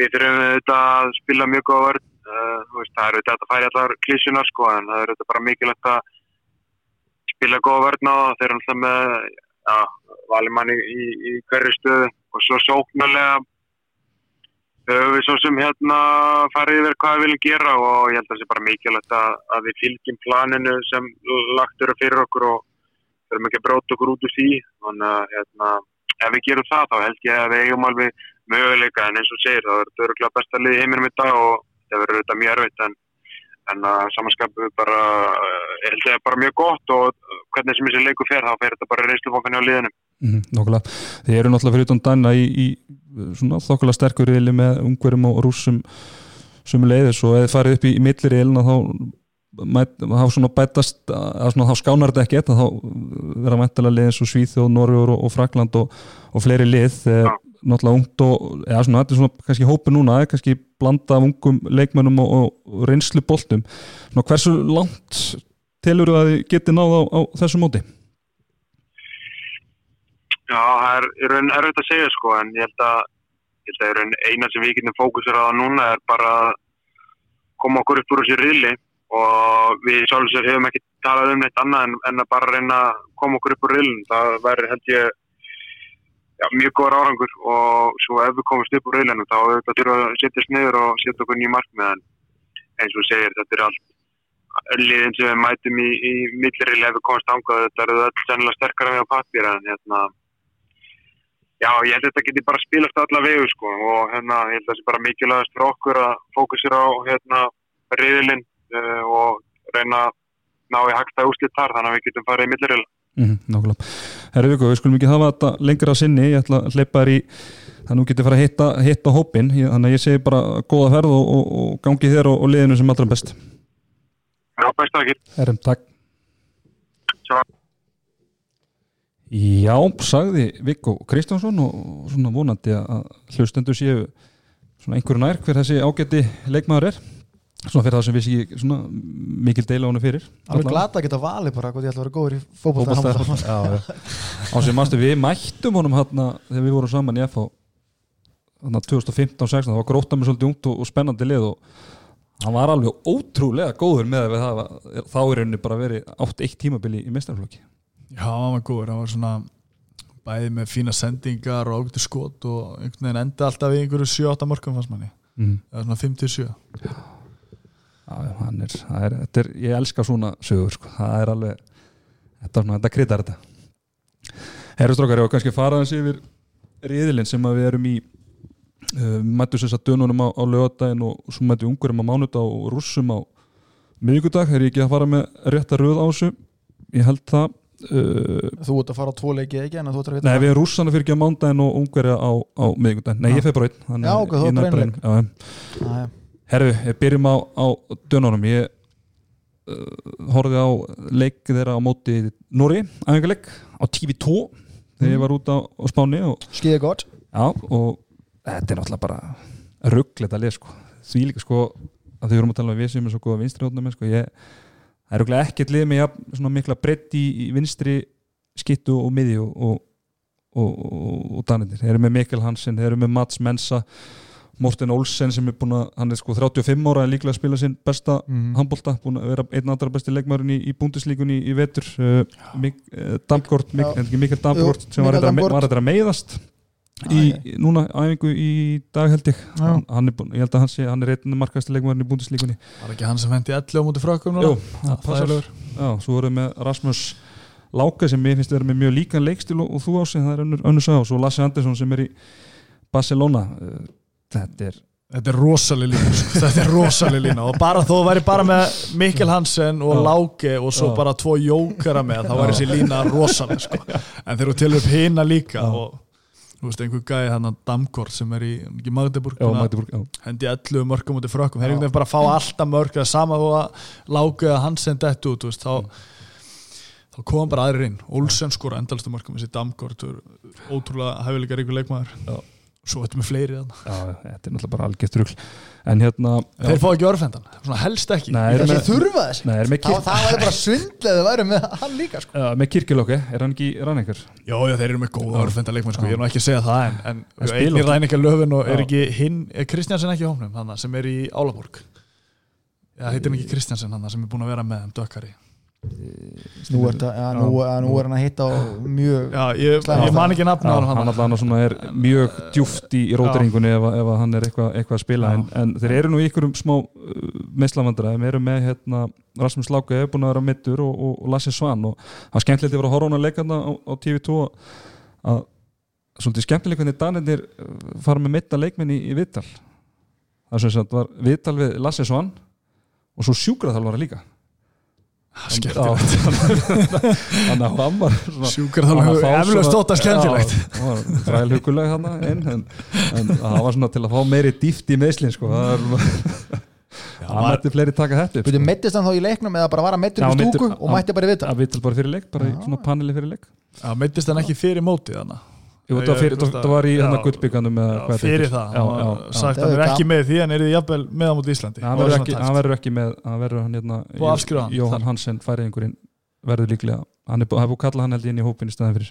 við þurfum þetta að spila mjög góða vörð uh, það er auðvitað að færi allar klísunar sko en það er auðvitað bara mikilvægt að spila góða vörð ná þeir eru alltaf með ja, valimann í, í, hverju stöðu og svo sóknarlega höfum við svo sem hérna farið yfir hvað við viljum gera og ég held að það sé bara mikilvægt að, að við fylgjum planinu sem lagt eru fyrir okkur og þurfum ekki að bróta okkur út úr því. Þannig að hérna ef við gerum það þá held ég að við eigum alveg möguleika. En eins og segir þetta öruglega besta lið heiminum í dag og það verður auðvitað mjög erfitt en, en að samanskapu bara ég held ég bara mjög gott og hvernig sem þessi leiku fer þá fer þetta bara reynslufókan á liðinu mm -hmm, Nákvæmlega, þið eru náttúrulega fyrir utan danna í, í svona þokkulega sterkur reyli með ungverjum og rúsum sem leiðis og eða farið upp í, í millir reylina þá þá svona bætast svona, þá skánar þetta ekki þá vera mæntilega lið eins og Svíþjóð, Norður og, og Frakland og, og fleiri lið ja. náttúrulega ungt og eða svona þetta er svona kannski hópi núna kannski blanda af ungum leikmennum og, og reynslu svona hversu langt telur þú að þið geti náð á, á þessu móti? Já, það er, er erfitt að segja sko en ég held að, ég held að eina sem við getum fókusur á það núna er bara að koma okkur upp úr þessi riðli og við sjálfsögur hefum ekki talað um neitt annað en, en að bara reyna að koma okkur upp úr rillin það verður held ég já, mjög góður árangur og svo ef við komumst upp úr rillinu þá þurfum við að setjast niður og setja okkur nýjum markmið en eins og segir, þetta er allt liðin sem við mætum í, í milliril ef við komast ángað, þetta eru öll sennilega sterkara með á pappir en hérna já, ég held að þetta geti bara spilast alla vegu sko og hérna, ég held að það sé bara mikilvægast fyrir okkur að fókusir á hérna riðilinn uh, og reyna að ná í hagstæð úslit þar þannig að við getum farið í milliril Mm, nákvæmlega. Herri Viggo, við skulum ekki hafa þetta lengra sinni, ég ætla að hleypa þér í þannig að þú getur fara að hitta, hitta hópin ég, þannig að ég segi bara góða ferð og, og, og gangi þér og, og liðinu sem allra best. Já, best að ekki. Herrum, takk. Sjá. Já, sagði Viggo Kristjánsson og svona vonandi að hlustendur séu svona einhverju nær hver þessi ágætti leikmaður er svona fyrir það sem við séu svona mikil deila hann fyrir alveg glata að geta valið bara hvað ég ætla að vera góður í Fótbolta, fótbolta já, já. á sem mástu við mættum honum hérna þegar við vorum saman í FH hérna 2015-16 það var gróta með svolítið ungt og, og spennandi lið og hann var alveg ótrúlega góður með að við það þá er henni bara verið 8-1 tímabili í mestarflokki Já, hann var góður, hann var svona bæði með fína sendingar og ágættu skot og einhvern veginn enda alltaf í einhverju 7-8 mörgum fannst manni, mm. eða svona 5-7 já, já, er, er, er ég elska svona sögur sko. það er alveg þetta, er þetta kritar þetta. Herrustrókar, ég var kannski að fara hans yfir riðilinn sem að við erum í. Uh, við mættum þess að dönunum á, á lögadaginn og svo mættum við ungurum á mánudag og rússum á miðvikudag, er ég ekki að fara með rétta röð á þessu? Ég held það. Uh, þú ert að fara á tvo leiki ekki en þú ert að vita Nei, við erum rússana fyrir ekki á mándaginn og ungverja á, á miðvikudaginn. Nei, Já. ég einn. þannig Já, að ok, þú ég ert Herru, ég byrjum á, á dönunum. Ég uh, horfði á leik þeirra á móti Nóri, æfingarleik á TV2 þegar ég var út á, á Spáni skýði gott. Já, og þetta er náttúrulega bara rugglet að lesa sko. því líka sko að þau erum að tala um við sem er svo góða vinstri hóttum sko, ég, er rugglega ekkert lið með ja, svona mikla breytt í, í vinstri skittu og miði og, og, og, og, og danir þeir eru með Mikkel Hansen, þeir eru með Mats Mensa Morten Olsen sem er búin að hann er sko 35 ára en líklega að spila sinn besta Mhm. handbólta, búin að vera einn allra besti leikmærin í, í búndislíkunni í, í vetur. Uh, Mik, uh, Dampgård, Mik, Já. en ekki Mikkel Dampgård sem var Mikael þetta að meiðast í, núna æfingu í dag held ég. Hann, hann er, búinn- ég held að hann sé, hann er einn markasti leikmærin í búndislíkunni Var ekki hann sem hendi 11 á múti frökkum núna? Jú, það passar. Já, svo voruð með Rasmus Láka sem ég finnst að vera með mjög líkan leikstil og, og þú á sig, það er önnur, önnur sá og svo Lasse Andersson sem er í Barcelona. Uh, þetta er Þetta er rosaleg lína sko. Þetta er rosaleg lína. Og bara þó þú væri bara með Mikkel Hansen og. Láke og svo bara tvo jókara með þá væri þessi lína rosaleg sko. en þeir eru til upp hina líka og þú veist einhver gæði hann að Damgård sem er í, Magdeburg að hendi 11 mörgum út í frökkum. Þeir eru bara að fá alltaf mörg eða sama þó að Láke eða Hansen dett út þú veist, þá, þá kom bara aðrir inn. Olsen skora endalstu mörgum þessi Damgård ótrúlega hæfileika ríkur leikmaður. Já. Svo þetta með fleiri já, þetta er náttúrulega bara algjört rugl en hérna já, Þeir fá ekki örfendan, svona helst ekki Nei, er þessi með, þurfa þess nei, er með, það, kirk, það væri bara svindlega þau væri með hann líka sko. uh, með kirkilokki er hann ekki ranningur? Já, já, þeir eru með góða Já. örfenda leikmenn sko. Já. ég er nú ekki að segja það en, en En einnig ræningar löfin og er Já. ekki hinn, er Kristjansen ekki í hófnum hann sem er í Álaborg Já, heitir hann ekki Kristjansen hann sem er búin að vera með þeim dökkari nú, er, það- er hann að hitta mjög Já, ég, ég man ekki nafn á hann hann hann svona er mjög djúft í, í róteringunni ef, að- ef að hann er eitthvað eitthva að spila. En, en þeir eru nú í ykkurum smá uh, meðslavandra, þeir eru með hérna, Rasmus Láka er búin að vera mittur og, og, og Lasse Svan. Og það var skemmtilegt að vera að horfa á hann að leika þarna á, á TV2 að svolítið skemmtilegt hvernig Danirnir uh, fara með mitta leikmenn í, í Vittal það er sem sagt var Vittal við Lasse Svan og svo sjúkraþalvara líka þannig að hann var svona Sjúkar þá hefur eflaust þótt að skemmtilegt. Fræðilhuguleg hann inn en, en það var svona til að fá meiri dýft í meðslinn sko. það er það mætti fleiri taka þetta upp Byrju, sko. meittist hann þá í leiknum eða bara var hann meittur Já, í stúku og mætti bara í vita að viðtal bara fyrir leik, bara í paneli fyrir leik. Já, meittist hann ekki fyrir mótið þannig Jú, það var, fyrir, það, það var í hann að gullbygganum fyrir það, já, já, já. sagt Það hann er ekki með því hann er jafnvel með á móti Íslandi? Hann verður ekki, tæft. hann verður ekki með hann verður hann hérna að. Jóhann Hansen færi einhverjinn verður líklega. Hann er búið að kalla hann held ég inn í hópin í staðin fyrir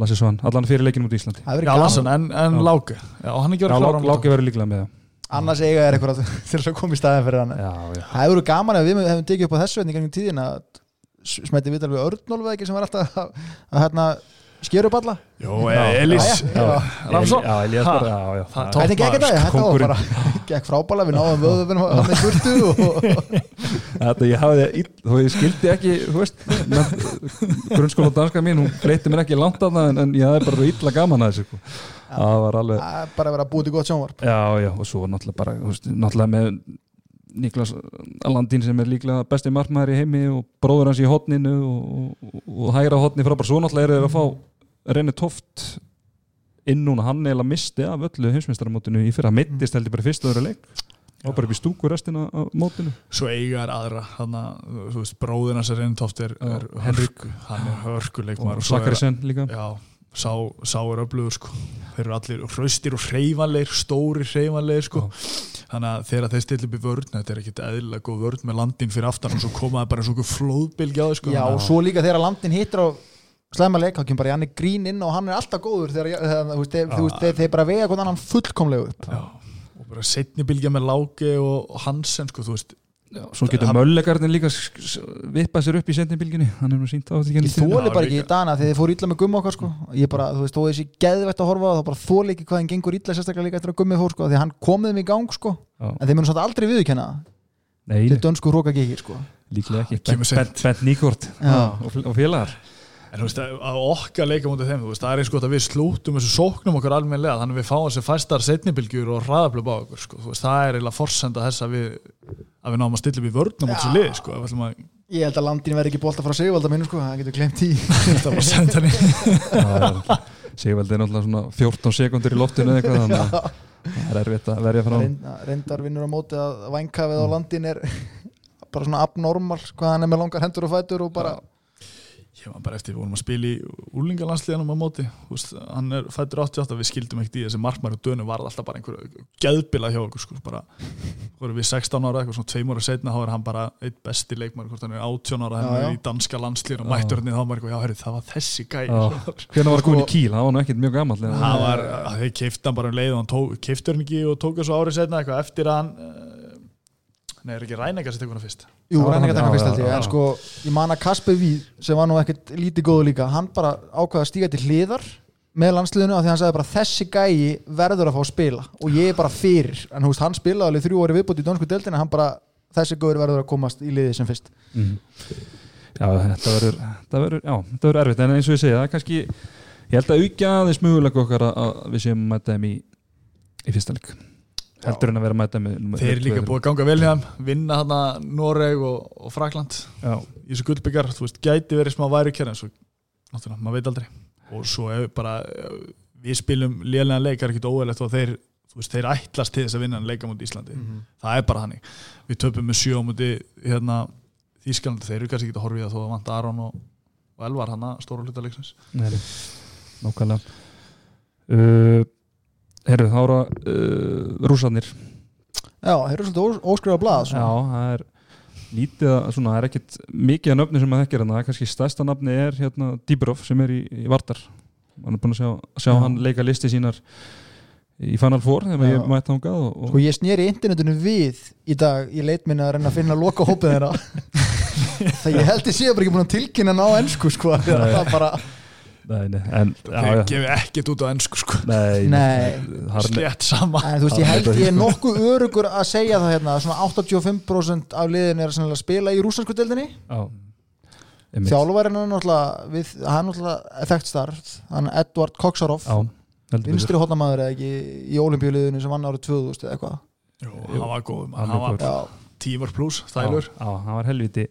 Lassi Svan, allan fyrir leikinu út í Íslandi. Já, Lassan, en, en. Láke. Já, og hann ekki Já, verið klára Lá- Láki verður líklega með annars eiga er eitthvað til að koma í staðin fyrir hann. Það Já, já. Það verður gaman ef við hefum tekið upp á þessu í skeruballa Jó, Já, Elís. Já, já. Ramsson Það- það- Hvernig gekk þetta? Þetta var bara gekk frábæla, við náðum vöðum hann í burtu og Þetta ég hafði ill, þú veist, ég skildi ekki þú veist, grunnskóla danska mín, hún fleyti mér ekki langt af það en, ég hafði bara illa gaman að þessu sko. það var alveg, Það er bara að vera búið til gott sjónvarp. Já, já, og svo náttúrulega bara, þú veist, náttúrulega með Niklas Alandín sem er líklega besti markmaður í heimi og bróður hans í hotninu og, og, og hægra hotni frábær, svo náttúrulega er þeir að fá Reynir Toft inn núna, hann eiginlega misti af öllu heimsmeistaramótinu í fyrra, meittist heldur bara í fyrsta öðru leik. Og bara upp í stúku restina af mótinu. Svo eiga er aðra Þannig að, þú veist, bróðina sem Reyntoft er, Já, er Henrik. Hann er hörkuleikmar og Sakarisen líka. Já, sá, sá er öflugur sko. Þeir eru allir hraustir og hreyfanleir Stóri hreyfanleir sko. Þannig að þegar þeir stilla upp í vörn Þetta er ekkit eðlilega góð vörn með landin fyrir aftan og svo komaði bara svo flóðbylgi á þau sko. Já, og svo líka þegar landin hittir á slæma leik, þá kemur bara Janni Grín inn og hann er alltaf góður þegar, þeir, bara vega hvernig annan fullkomlega upp. Já, og bara setni bylgja með Láki og, Hansen sko, þú veist. Já, svo getur Hann- möllegarnir líka vippað sér upp í sendinbylginni hann er nú sínt á þetta Ég þóli bara ekki í dana þegar þið fóru illa með gummi okkar sko. ég bara, þú veist, þó þessi geðvett að horfa þá bara þóli ekki hvað hann gengur illa sérstaklega líka eftir að gummi fór sko, því hann kom þeim í gang sko, en þeir munum samt aldrei viðurkenna það. Nei, til dönsku hróka gekir sko. líklega ekki. Kemur Bent, og, og félagar En þú veist, að okkar leika mútið þeim, þú veist, það er eins gott að við slútum þessu sóknum okkar almennilega, þannig að við fáum þessi fæstar setnibilgjur og hraðablöf á okkur, sko. Þú veist, það er eiginlega forsenda þess að við, að við náum að stilla upp í vörnum út þessu lið, sko. Ef við ætlum að, ég held að landin verði ekki bólta frá Sigvalda mínu sko, það getur glemt í þetta var senda henni. Sigvaldi er náttúrulega svona 14 sekundur í loftinu eða eitthvað þannig að það er erfitt að verja frá Reynd- reyndar vinnur á móti að vænkafið á landin er bara svona abnormal hvað hann er með langar hendur og fætur og bara Ég var bara eftir, við vorum að spila í úlingalandsliðanum á móti, veist, hann er fættur 88, við skildum ekkert í þessi markmæri dönu var alltaf bara einhver geðbila hjá okkur, sko, bara, vorum við 16 ára eitthvað, svona tveim ára setna, þá er hann bara eitt besti leikmæri, hvort hann er 18 ára, hann er í danska landsliðan og Já. mættur hann í þá var eitthvað, já, herri, það var þessi gæi. Já. hvernig var komin í kýl, það var nú ekkert mjög gammal það var, þeir keifti hann bara um leið og hann tók, nei, er ekki ræningar sem tekur hann fyrst Jú, reyninga taka já, fyrst já. en sko ég man að Kasper Víð, sem var nú ekkert lítið góðu líka, hann bara ákvaða að stíga til hliðar með landsliðinu af því hann sagði bara þessi gæi verður að fá að spila og ég er bara fyrir, en þú veist, hann spilaði alveg þrjú ári viðbútt í dönsku deildina, hann bara þessi góður verður að komast í liði sem fyrst Mhm. Já, þetta verður þetta verður, já, þetta verður erfitt en eins og ég segja, er kannski ég held að aukja aðeins mögulega okkar að við séum að mæta þeim í, í fyrsta leik heldur en að vera að mæta með þeir eru líka búið að ganga vel hjá þeim vinna hann að Noreg og, og Frakland. Já, í þessu gullbyggjar, þú veist, gæti verið smá væri kjær en svo, náttúrulega, maður veit aldrei. Og svo ef bara ef við spilum lélega leik er ekkit óæðilegt og þeir, þú veist, þeir ætlast til þess að vinna en leika mútið Íslandi, það er bara hannig við töpum með sjö á mútið hérna, Þýskalandi, þeir eru kannski ekki að horfa í það þó að vant Aron og, og Elvar hann stóra hluta leiksins. Nei, nei, nákvæmlega. Uh, Herru, þá ára uh, rússarnir. Já, þeir eru svolítið ós- óskrifa blað Já, það er lítið að, svona, það er ekkit mikið að nöfni sem að þekkir hann, það er kannski stærsta nafni er hérna Dýbrov sem er í, í Vardar hann er búin að sjá, sjá Já. hann leika listi sínar í Final Four þegar Já. ég mætti þangað og, og Sko ég snýri internetinu við í dag í leitminni að reyna að finna loka hópið þeirra. Það ég held ég sé bara ekki búin að tilkynna hann á ennsku sko. Það bara, nei, en já, þeir já, gefi ekkit út á ennsku sko. nei, Nei. Slétt sama. En þú veist ég held ég er nokkuð örugur að segja það hérna að svona 85% af liðin er að spila í rúsansku deildinni. Þjálfærin er náttúrulega við, hann er náttúrulega effekt starf hann Edvard Koksarov. Vinstri hóttamæður í olimpíuliðinu sem vann árið 2000 eða eitthvað. Hann var góð, Hann er var góður. Tímar pluss, þælur. Já, hann var helviti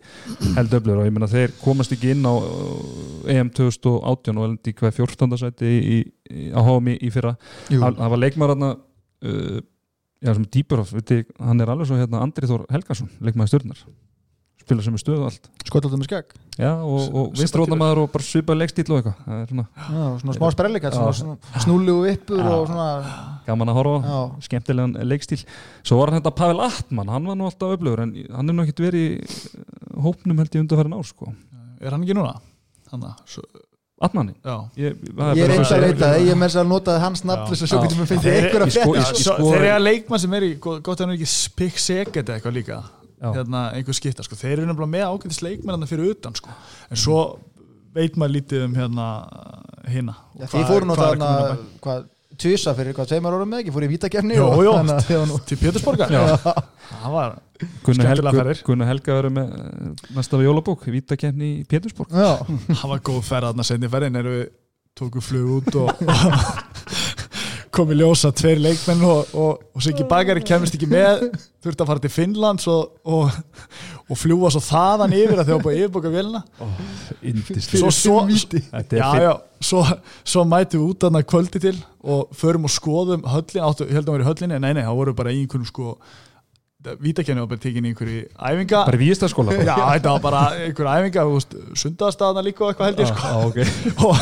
held öflur og ég meina þeir komast ekki inn á uh, EM 2018 og eldi hvað 14. sæti í, í, á HM í, fyrra. Hann, hann var leikmaður hann uh, já, sem Dýburhoff, hann er alveg svo hérna Andri Þór Helgason, leikmaður stjórnar spila sem er stöðu og allt. Skottaldum með skegg. Já, og, og vinstrótamaður og bara svipað leikstíl og eitthvað. Það er svona Já, svona smá svona snúlu uppur Já. og svona gaman að horfa Já. skemmtilegan leikstíl svo var þetta Pavel Atman, hann var nú alltaf öflugur en hann er nú ekkert verið í uh, hópnum held ég undarfærin ár sko. Er hann ekki núna? hann að, svo, Atmanin, já. Ég, það Ég er bara- eins að leita það, ég með þess að notaði hans nafn þess að Ég sko- frétt ég- Svo, sko- þeir eru að leikmann sem er í gott að hann er ekki eða eitthvað líka. Hérna, einhver skipta, sko. þeir eru nefnilega með ágætis leikmenn þarna fyrir utan sko. en svo veit maður lítið um hérna hina Já, Þið fóru náttúrulega hvað, tjusa fyrir hvað tveimur árum með ekki, fóru í vítakefni Jó, og var nú til Pétursborgar Já. það var Gunnar Skemmtilega Helga, ferðir. Gunnar Helga verður með eh, næsta við jólabók, vítakefni í Pétursborg Já, það var góð ferð þarna senni ferðin er við tókum flug út og kom í ljósa tveir leikmenn og, og, og Siggi Bagari kemist ekki með þurfti að fara til Finnlands og, og, og fljúa svo þaðan yfir að þau var búið að yfirboka vélina Indist svo, svo, já, já, svo, svo mætum við út þarna kvöldi til og förum og skoðum höllin, áttu, ég held að vera í höllinni, nei nei, það voru bara í einhverjum sko vítakenni var bara tekin í einhverju æfinga. Bara í víðistaskóla já, þetta var bara einhverju æfinga sundaðstæðana líka og eitthvað held ég sko. Já, ok. Og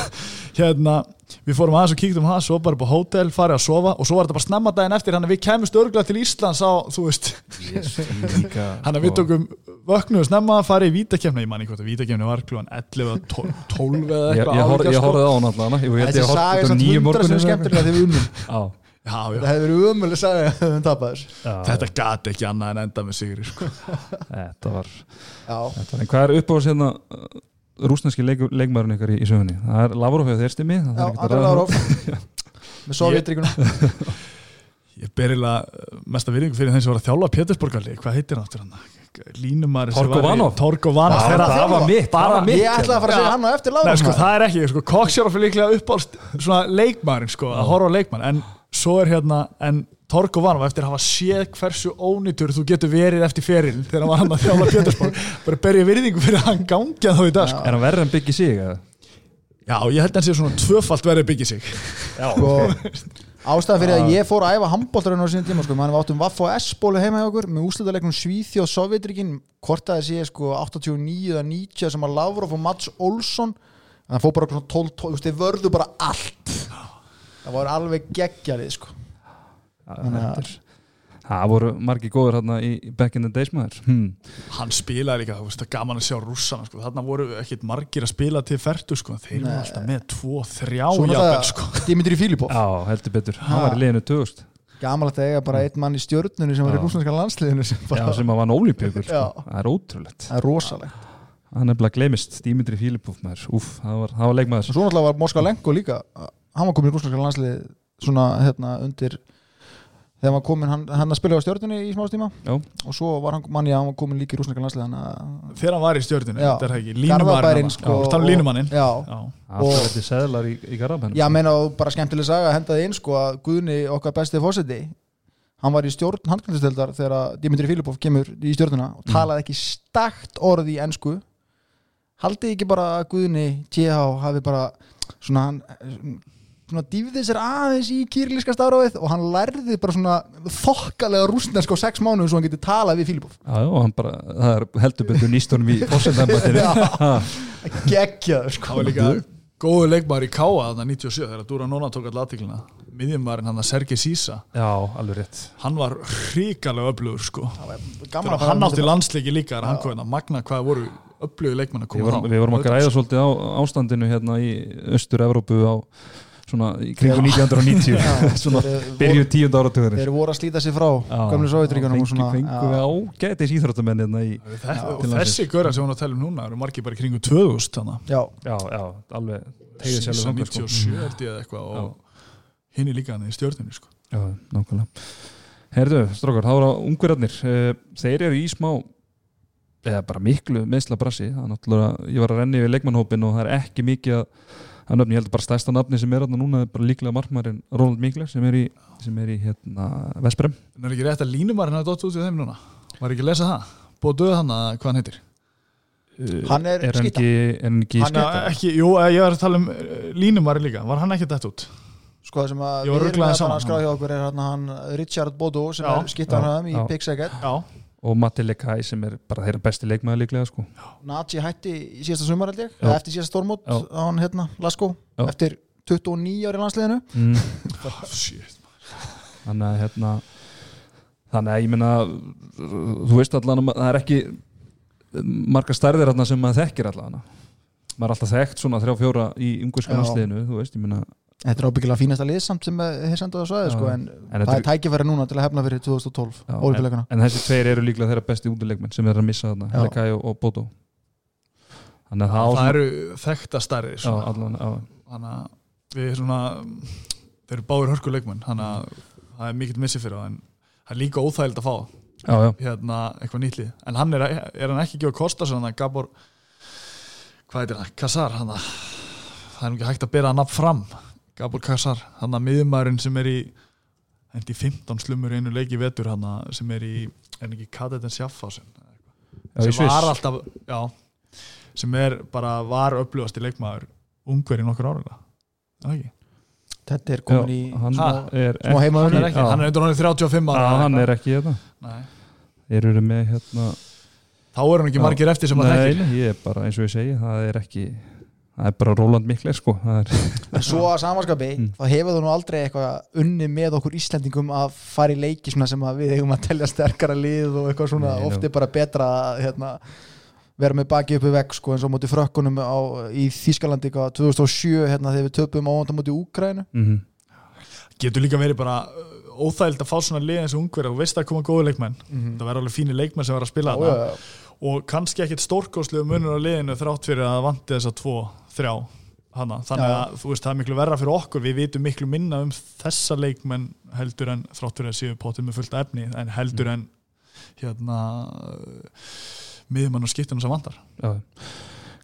hérna við fórum aðeins og kíktum það, svo bara upp á hótel farið að sofa og svo var þetta bara snemma daginn eftir hann að við kemumst örgulega til Íslands á, þú veist, Líka, hann að við tókum vöknuðu snemma, farið í vítakefna ég man ekki hvort að vítakefni var klúan 11 eða 12 12 eða eitthvað álíka, ég sko. horfði á hann held þessi ég saga er nýju hundra sem morgunum skemmtilega þegar við unnum. Já, já, já. Það hefur verið umölu saga að við já, þetta gati ekki annað en enda með sigri sko. Þetta var Rúsneski leik, leikmærin ykkar í, í sögunni? Það er Lavrov eða þeir stimmi já, Andra Lárof með Sovjetríkuna ég berilega mesta virðingu fyrir þeim sem var að þjálfa Pétursborgarli, hvað heitir hann aftur hann Línumar Torgovanov. Torgovanov. Já, þegar það var mitt, það var mitt Ég ætlaði að fara að segja hann á eftir Nei, Lárof sko, það er ekki, sko, Koksjárov er líklega uppáld svona leikmarin, sko, að horfa á leikmann en svo er hérna, en Torgo Vanov eftir að hafa séð hversu ónýtur þú getur verið eftir feril þegar hann var hann að þjála Pétursborg. Bara berja virðingu fyrir að hann gangja þá í dag, sko. Er hann verður en byggja sig? eða? Já, ég held að hann sé svona tvöfalt verið að byggja sig. Já, sko, Ástæða fyrir að ég fór að æfa handbóltarinn á síðan tíma sko, mann við áttum Vaff og S-bólu heima hjá okkur með úslutalegnum Svíþjóð að það sé sko 89 eða 90 sem að Lavrov og Mats Olsson. Það fór bara svona 12, 12 þú veist, þeir vörðu bara allt. Það var alveg geggjarið sko Þannig að- þetta er Það voru margi góður hérna í back in the days maður hmm. hann spilaði líka, það er gaman að sjá rússana sko. þarna voru ekkit margir að spila til ferdu sko. þeir voru alltaf með 2-3 Svona jafnvel, það, sko. Dimitri Filipov Já, heldur betur Hann Ha. var í liðinu 2000 gamalagt að eiga bara einn mann í stjörnunni sem var í Já. rúslandska landsliðinu sem Já, bara, sem að var ólípjökur sko. Já. Það er ótrúlegt það er rosalegt Hann er bara glemist Dimitri Filipov maður Úf, það var, það var leikmaður svo náttúrulega var Moskva Lenko líka hann var komin í rúslandska landslið svona hérna undir þegar hann var komin, hann, hann að spila á stjörnunni í smástíma og svo var hann, manni að hann var komin líka í hann að þegar hann var í stjörninu, Já. þetta er ekki línumarinn sko, og- línumannin já, Já. Alltaf Og- þetta seðlar í, í garabænum Já, meina og bara skemmtileg saga að henda þið inn sko að Guðni okkar bestið fósiti hann var í stjórn handkvæmstildar þegar að Dimitri Filipov kemur í stjórnuna og talaði ekki stakt orð í ensku. Haldið ekki bara að Guðni TH hafi bara svona hann svona dýfði sér aðeins í kýrlíska stafráðið og hann lærði bara svona þokkalega rúsnesk á sex mánuðum svo hann getið talað við Filipov Já, já, og hann bara, það er heldur betur nýstunum í fórsendambættinu geggjaður sko. Það var líka góðu leikmaður í Káa þarna 97 þegar Dúra Nóna tók all aðtíklina miðjumvarinn hann að Sergei Sísa Já, alveg rétt. Hann var hrikalega öflugur sko. Þegar hann átti landsleiki líka er hann koðin að magna hvað voru öflugur leikmann að Við koma vorum, við vorum að græða svolítið á ástandinu hérna í Östur-Evrópu á svona í kringu 1990 svona byrju tíund áratugurinn þeir voru að slíta sig frá gömlu Sovjetríkanum og svona fengu við ágætis íþróttamenn hérna í og þessi göra sem hún að tala um núna eru margir bara í kringu 2000 þannig já, Já, já, alveg tegið sér Sísa alveg þangað, sko. 97 held ég eða eitthvað og hinn er líka hann í stjórninu sko. Já, nákvæmlega. Herðu, strókar, þá eru ungverðarnir Eh, Þeir eru í smá eða bara miklu meðsla brassi það er náttúrulega, ég var að renni við leikmannhópin og það er ekki mikið að, að nöfni, ég held að bara stærsta nafni sem er þarna núna er bara líklega markmærin Ronald Mikler sem er í, sem er í hérna, Vesprem en er ekki rétt að línumarinn hafa dótt út í þeim núna? Var ekki að lesa það? Búið að döða hann að hvað hann heitir? Hann er er hann er hann ekki hann sketta? ekki, jú, eh, ég var að tala um línumarinn líka. Var hann ekki dætt út? Sko það sem að við erum að skráða hjá okkur er hann, hann Richard Bodo sem Já, er skittan já, hann í. Pixaget já, og Matti Lekai sem er bara þeirra besti leikmaður líklega sko. Nazi hætti í síðasta sumar held ég eftir síðasta stórmót á hann hérna Lasko Já. eftir 29 ári landsliðinu mm. shit þannig að hérna þannig að ég meina þú veist allan að það er ekki marga stærðir sem maður þekkir allan maður er alltaf þekkt svona þrjá fjóra í ungurska Já. landsliðinu þú veist, ég meina Þetta er ábyggilega fínasta lið samt sem þeir sendu á svæði Já. sko, en, En það þetta er tækifæri núna til að hefna fyrir 2012 Já, Ólympíuleikana. en þessi tveir eru líklega þeirra besti útileikmenn sem er að missa þarna. Lekai og, og að það, á það eru þekta stærri þannig að við svona þeir eru báir hörkuleikmenn þannig að það er mikill missi fyrir það en það er líka óþægild að fá já, já, hérna eitthvað nýtlið en hann er, er hann ekki ekki að kosta sér hann að Gabor hvað heitir það, Kassar hann að það er ekki hægt að bera hann nafn fram Gabor Kassar, hann að miðumærin sem er í hendi 15 slumur í einu leiki í vetur hann að sem er í hann ekki Kadetin Sjaffásin já, í sem var Sviss. alltaf já, sem er bara var upplifast í leikmaður ungverið nokkur ára það ekki? Þetta er Já, komin í hann Ha? er Smá heima- hann er ekki? Ekki, hann er undir hann 35 já, ára hann er ekki þetta. Nei. þeir eru með hérna þá er hann ekki Já. margir eftir sem að nei, þekkir. nei, ég er bara eins og ég segi það er ekki það er bara Róland Mikler sko. Það er, En svo að samanskapi, Mm. þá hefur þú nú aldrei eitthvað unni með okkur Íslendingum að fara í leiki svona sem að við eigum að telja sterkara lið og eitthvað svona, Nei, oft nú. er bara betra að hérna, vera með baki uppi vekk sko, eins og móti frökkunum á, í Þýskalandi eitthvað 2007 hérna, þegar við töpum á vonda móti Úkrænu mm getur líka verið bara uh, óþægild að fá svona lið eins og ungverð og veist að koma góðu leikmenn. Það verður alveg fínir leikmenn sem verður að spila þarna. já, og kannski ekkit stórkostlegu munur á liðinu þrátt fyrir að vanti þessa tvo, þrjá hana. þannig að þú veist það er miklu verra fyrir okkur. Við vitum miklu minna um þessa leikmenn heldur en þrátt fyrir að séu potið með fullt efni en heldur en hérna miðjumann og skiptinu sem vantar. Já,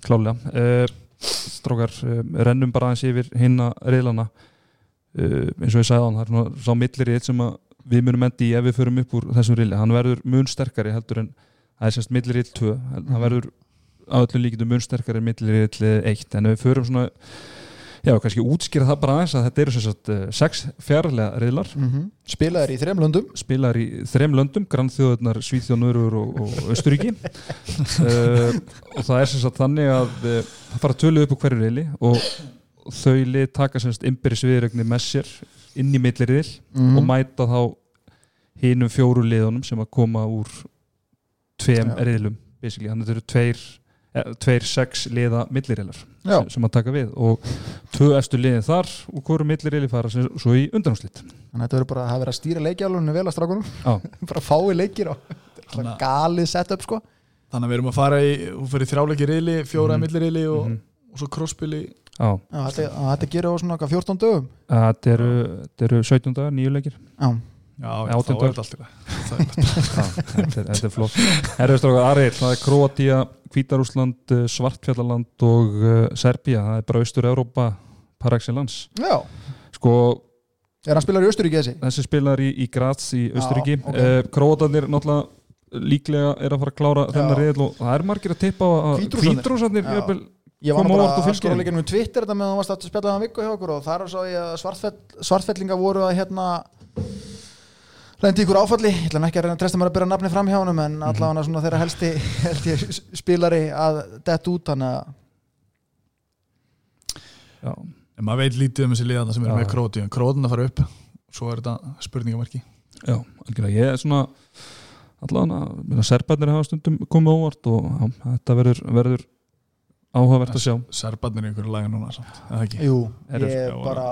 klálega. Uh, strókar, uh, rennum bara aðeins yfir hinna reyðlana uh, eins og ég sagði á hann, það er svona sá millirið sem að við munum endi í ef við förum upp úr þessum reyli, hann verður mun sterkari heldur en það er semst millirið 2 hann verður á öllu líkitum mun sterkari en millirið 1 en við förum svona já, kannski útskýra það bara aðeins að þetta eru sagt uh, sex fjarlæga reyðlar mm spilaðir í þrem löndum. Spilar í þrem löndum grannþjóðurnar Svíþjóð, Norður og, og Östuríki uh, og það er sagt þannig að uh, það fara tölu upp á hverju reyli og þau lið taka innbyrðis viðregni með sér inn í milliriðil Mhm. og mæta þá hinum fjóru liðunum sem að koma úr tveim riðlum þannig að þetta eru tveir eh, tveir sex liða milliriðlar Já. sem, sem að taka við. Og tvö eftir liðin þar og hverju milliriðli fara sem, svo í undanúslit Þannig að þetta verður bara að hafa verið að stýra leikjálunni vel að strákunum. Já. bara fái leikir og Þannig að- galið setup sko. Þannig að við erum að fara í hún fyrir þrjáleiki riðli, fjóra mm. milliriðli og, Mhm. og svo crosspili Já, Já, þetta, þetta gerir á svona okkar 14 dögum. Þetta eru, eru 17 dagar, nýju leikir. Já, já, já þá er þetta allt í Já, þetta er, þetta flott. Herðustrákar, Ariel, það er Kroatia Hvítarúsland, Svartfjallaland og uh, Serbia, það er bara Austur-Európa par excellence já. sko, Er hann spilar í Östuríki þessi? þessi spilar í, í Graz í Austuríki, ok. okay. uh, Kroatanir náttúrulega líklega er að fara að klára þennan Já. reyðl og það er margir að tippa á að Ég var Koma óvart og bara að fylgja skora þeim. leikinu um Twitter þetta með að hann var stætt að spjalla það viku hjá okkur og þar sá ég að svartfell, svartfellinga voru að hérna lendi ykkur áfalli, ég ætla ekki að reyna að treysta mér að byrja nafni fram hjá honum en allavega svona þeirra helsti, helsti spilari að dett út þannig að já, en maður veit lítið um þessi liðana sem eru Já. með króti en krótin að fara upp svo er þetta spurningamarki já, algjörlega. Ég er svona allavega, serbarnir hafa stundum komið óvart og já, þetta verður, verður áhugavert að sjá. Serbarnir í einhverju laga núna samt, eða ekki? Jú, Eru- ég já, bara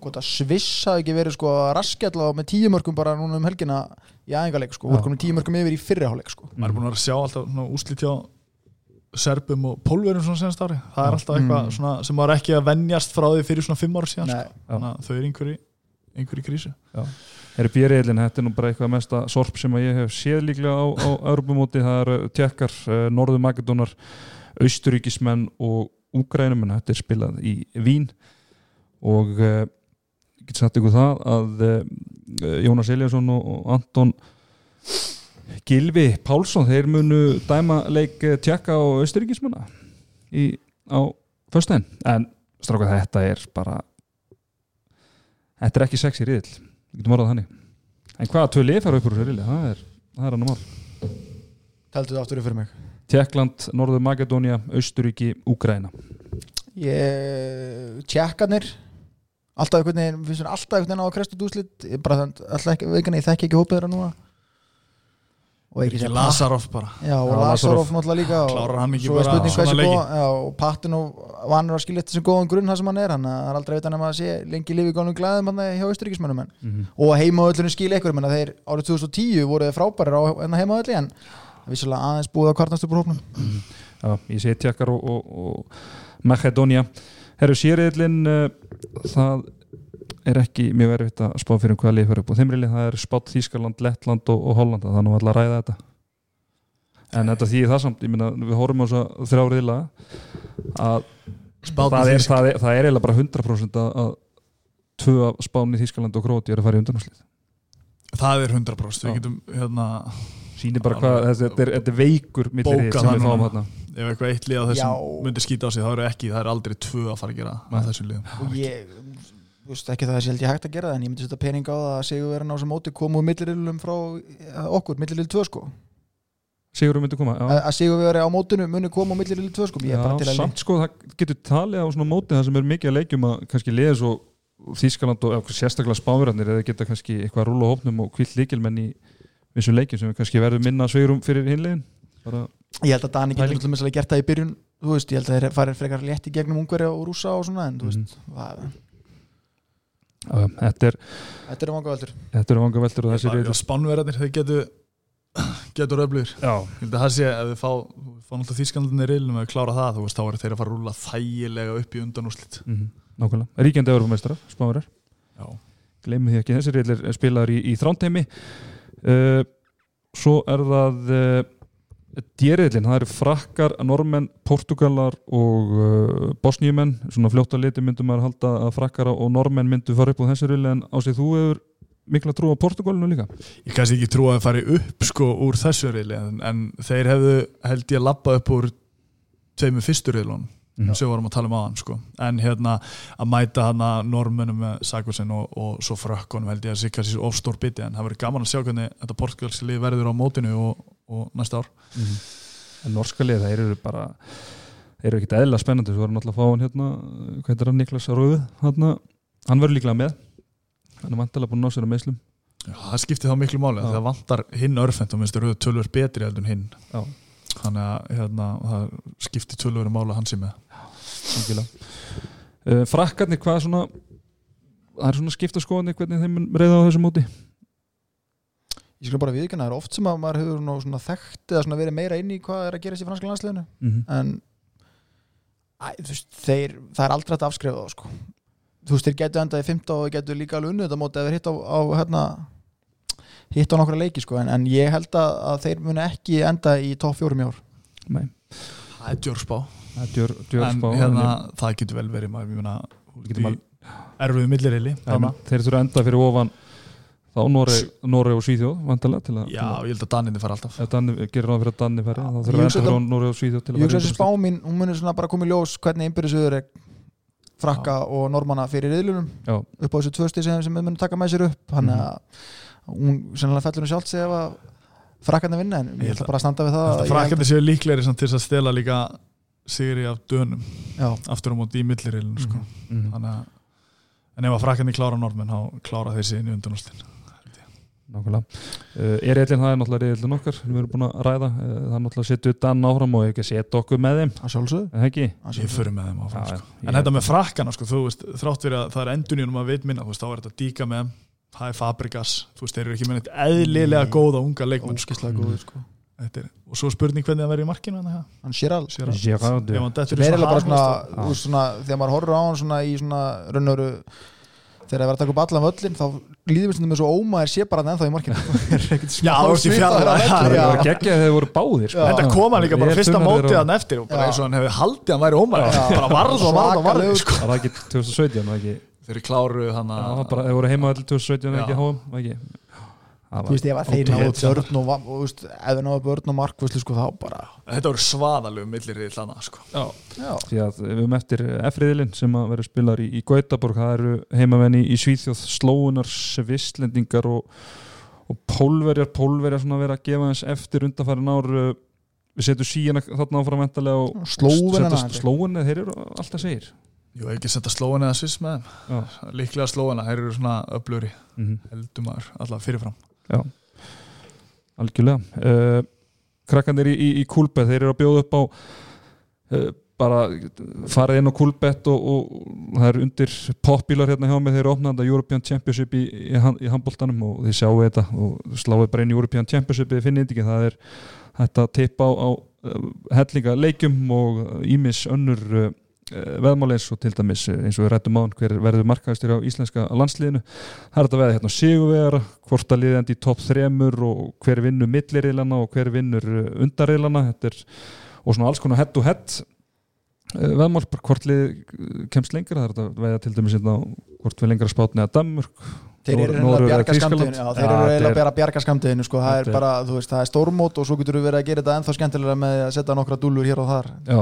hvort að Sviss hafi ekki verið sko raskjall með tíumörkum bara núna um helgina í aðingaleik sko, voru komin tíumörkum yfir í fyrriháleik sko. Maður er búin að vera að sjá alltaf svona úslit hjá serbum og pólverum svona senast ári. Það er alltaf eitthvað Mm. svona sem er ekki að venjast frá því fyrir svona fimm ára síðan sko. þannig að þau eru einhverju einhverju krísu. Herri björriðlinn, þetta er nú bara eitthvað mesta sorp sem að ég hef séð líklega á, á Austuríkismenn og Úgrænum, en þetta er spilað í Vín. Og ég get sagt ykkur það að uh, Jónas Eliasson og, Anton Gilvi Pálsson, þeir munu dæma leik eh, tjekka og Austuríkismanna á föstudaginn, en stráka þetta er bara þetta er ekki sexy riðil við getum orðað þannig. En hvaða tvö lið fara upp úr þessu riðli, það er er annar mál. Tældu það aftur fyrir mig Tjekkland, Norður Makedónia, Austuríki, Úgræna ég, tjekkarnir alltaf einhvern veginn, finnst mér alltaf einhvern veginn á að krestu dúslit ég bara þannig, alltaf ekki, veikan ég þekki ekki hópið þeirra núna og ekki sem Lazarov bara já, og Lazarov. náttúrulega líka og Klárar hann ekki bara spurning svona leiki? og Pattin og vanur að skilja þetta sem góðan grunn það sem hann er, hann er aldrei að vita nema að sé lengi lifi góðnum glæðum hann hjá austuríkismönnum en mm -hmm. og heimaöllunum skil ekkur menna þeir árið 2010 voru þeir frábærir á en það er vissulega aðeins búið á kvartnastu brúfnum Já, ég segi tjekkar og, og, og Macedonia Herru sériðlinn uh, það er ekki mjög erfitt að spá fyrir um hvaða lið fyrir upp og þeim reyli það er spátt Þískaland, Lettland og, og Holland það er nú alltaf að ræða þetta. En þetta þýðir það samt, ég minna við horfum á þess að þrjáriðla að það er, það, er, það er eiginlega bara 100% að, að tvö af spáni Þískaland og Króti er að fara í undanúslið það er 100% við Já. getum hérna sýnir bara hvað, þetta, þetta, er, þetta er veikur millir sem við fáum þarna. Ef eitthvað eitt lið á þessum myndir skýta á sig þá eru ekki, það er aldrei tvö að fara að gera með þessum liðum og ég þú veist ekki það að sé held ég hægt að gera það en ég myndi setja pening á það að Sigurverðin á sem móti komu úr millirilum frá ja, okkur, milliril 2 sko. Sigurum myndi koma, að að Sigurverði á mótinu muni koma milliril 2 sko ég er bara til já að samt sko það getur talið á svona móti það sem er mikið að leikjum að kannski liða svo Þískaland og eða sérstaklega spáverðarnir eða geta kannski eitthvað að rúla hópnum og kvill líkilmenn í vissum leikjum sem við kannski verðum minna sveigurum fyrir hinlegin bara, ég held að Dani getur alltaf gert það í byrjun þú veist, ég held að þeir farið frekar létt í gegnum ungverja og rúsa og svona en þú veist, það, uh, þetta er þetta eru vanga veldur þetta eru vanga veldur og þessi Bara, reyður spánverðarnir, þeir getur getur öflugir já, Ég held að það sé að við fá, fá náttúrulega þýskandinni í reilum að við klára það, þú veist, þá eru þeir að fara að rúla þægilega upp í undanúslit mm nákvæmlega. Ríkjandi Európa-meistarar, spáverðar Já, gleymið því ekki, þessi reyður er spilaður í, í þrántheimi uh, svo er það uh, djeriðlinn, það eru frakkar normenn, portugalar og uh, bosníumenn, svona fljótt að liti myndum maður halda að frakkar og normenn myndu fara upp á þessi reyður en ásið þú hefur mikla trú á Portugalinu líka? Ég kannski ekki trú að það fari upp sko úr þessu reili en, en þeir hefðu held ég lappað upp úr tveimur fyrstu Mhm. sem við vorum að tala um aðan sko. en hérna að mæta hana normunum með Sakusin og, og svo frökkunum held ég að sé kannski of stór biti en það verður gaman að sjá hvernig þetta portugalski lið verður á mótinu og, og næsta ár. En norska lið, það eru bara eru ekkit eðla spennandi. Svo erum náttúrulega að fá hann hérna, hvað heitir hann, Niklas Röðu hann, hann verður líklega með. Hann er vantilega búin að ná sér að meðslum Já, það skiptir þá miklu máli það vantar hinn örfend og minnst eru tölur betri heldur hinn. Já. þannig að hérna, það skiptir tölur máli að hann sé með uh, frakkarnir, hvað er svona það er svona skipta skoðanir hvernig þeim mun reyða á þessu móti ég skulle bara viðkynna, það er oft sem að maður hefur þekkt eða svona verið meira inn í hvað er að gerast í franska landsliðinu mm -hmm. en æ, veist, þeir, það er aldrei að afskrifa það sko. þú veist, þeir getur endað í 15 og þeir getur líka alveg unnið þetta móti ef þeir hitt á, á hérna, hitt á nokkra leiki sko. en, en ég held að, að þeir muni ekki enda í topp fjórum í ár Nei, það er djórspá djör, djör en spá hérna, það getur vel verið erfiðu millireili en, þeir þurfa enda fyrir ofan þá Noreg, og Svíþjóð vantilega til að, já, ég held að Daninni fara alltaf. Gerir ráð fyrir að Danni færi þá þurfa enda fyrir Noreg og Svíþjóð til að ég hugsa þessi spá mín, hún muni svona bara koma í ljós hvernig innbyrðisöður er frakka og normanna fyrir riðlunum Já. upp á þessu tvösti sem, sem við munum taka með sér upp. Hann Mhm. að hún sennilega fellur hún sjálft sig ef að frakkarnir vinna en Ég held bara að standa við það frakkandi séu líklegri samt til að stela líka sigri af dönum já, aftur á móti í millireilin sko. Mhm. þannig að en ef að frakkandi klára normenn þá klára þeir sig inn í undanústin Nákvæmlega. Uh, er reyðlinn, það er náttúrulega reyðlinn okkar sem við erum búin að ræða, uh, það er náttúrulega að setja Dan áfram og ekki að setja okkur með þeim að að ég fyrir með þeim áfram Já, sko. en ég- þetta með frakkana sko, þú veist, þrátt fyrir að það er endunjum að veit minna, þá er þetta díka með það er Fabregas, þú veist, þeir eru ekki með eðlilega Nei. góða unga leikmenn sko. Sko. Er, og svo spurning hvernig það verður í markinu hann sem í er bara svona, veist, svona þegar maður horfir á hann svona í svona raunöru þegar það var að taka upp allan völlin þá líður við stundum með svo óma er sé bara hann ennþá í markinu er ekkert Já, þú veist, í fjarlægð. svipaður að Það já. geggjað þegar þeir voru báðir sko. Þetta kom hann líka bara fyrsta mótið hann eftir og bara eins og hann hefði haldið hann væri ómar Já. bara varð og varð og varð sko. Það var ekki 2017 var ekki, Þeir eru kláru hann það var bara, þeir voru heima allir 2017 þú veist ef þeir náðu börn og, og ef þeir náðu börn og markvöslu sko þá bara Þetta voru svaðalegu millirrið hlana sko. Já, já, því að við erum eftir F-riðilinn sem að vera spilar í, í Gautaborg það eru heimamenni í Svíþjóð slóunar, svistlendingar og, og pólverjar. Pólverjar svona að vera að gefa hans eftir undanfærin ár. Við setjum síðan þarna áfram væntalega og slóvenna, þeir eru alltaf segir. Jú, ekki setja slóan eða sviss með Já. þeim Líklega slóana, þeir eru svona öfluri mm -hmm. heldum maður, alltaf fyrirfram algjörlega. Uh, krakkandir í, í, í Kúlbett þeir eru að bjóða upp á uh, bara farið inn á Kúlbett og, og það er undir popbílar hérna hjá mig þeir eru opnað European Championship í, í, handbóltanum og þið sjáu þetta og sláðu bara inn í European Championship finnið þetta ekki, það er þetta tippa á, á uh, hellinga leikjum og ímis önnur uh, veðmál eins og til dæmis uh, eins og við rættum á hann hver verður markaðistur á íslenska landsliðinu. Það er þetta veða hérna sigurvegara hvort að liðandi í topp þremur og hver vinnur milliriðlana og hver vinnur undarriðlana þetta er og svona alls konar to head uh, veðmál, hvort lið kemst lengra, það er þetta veða til dæmis hérna, hvort við lengra spátni að Danmörk Þeir eru reynilega að bjarga skamdeginu sko. það er bara, þú veist, það er stórmót og svo getur við verið að gera þetta ennþá skemmtilega með að setja nokkra dúllur hér og þar. Já.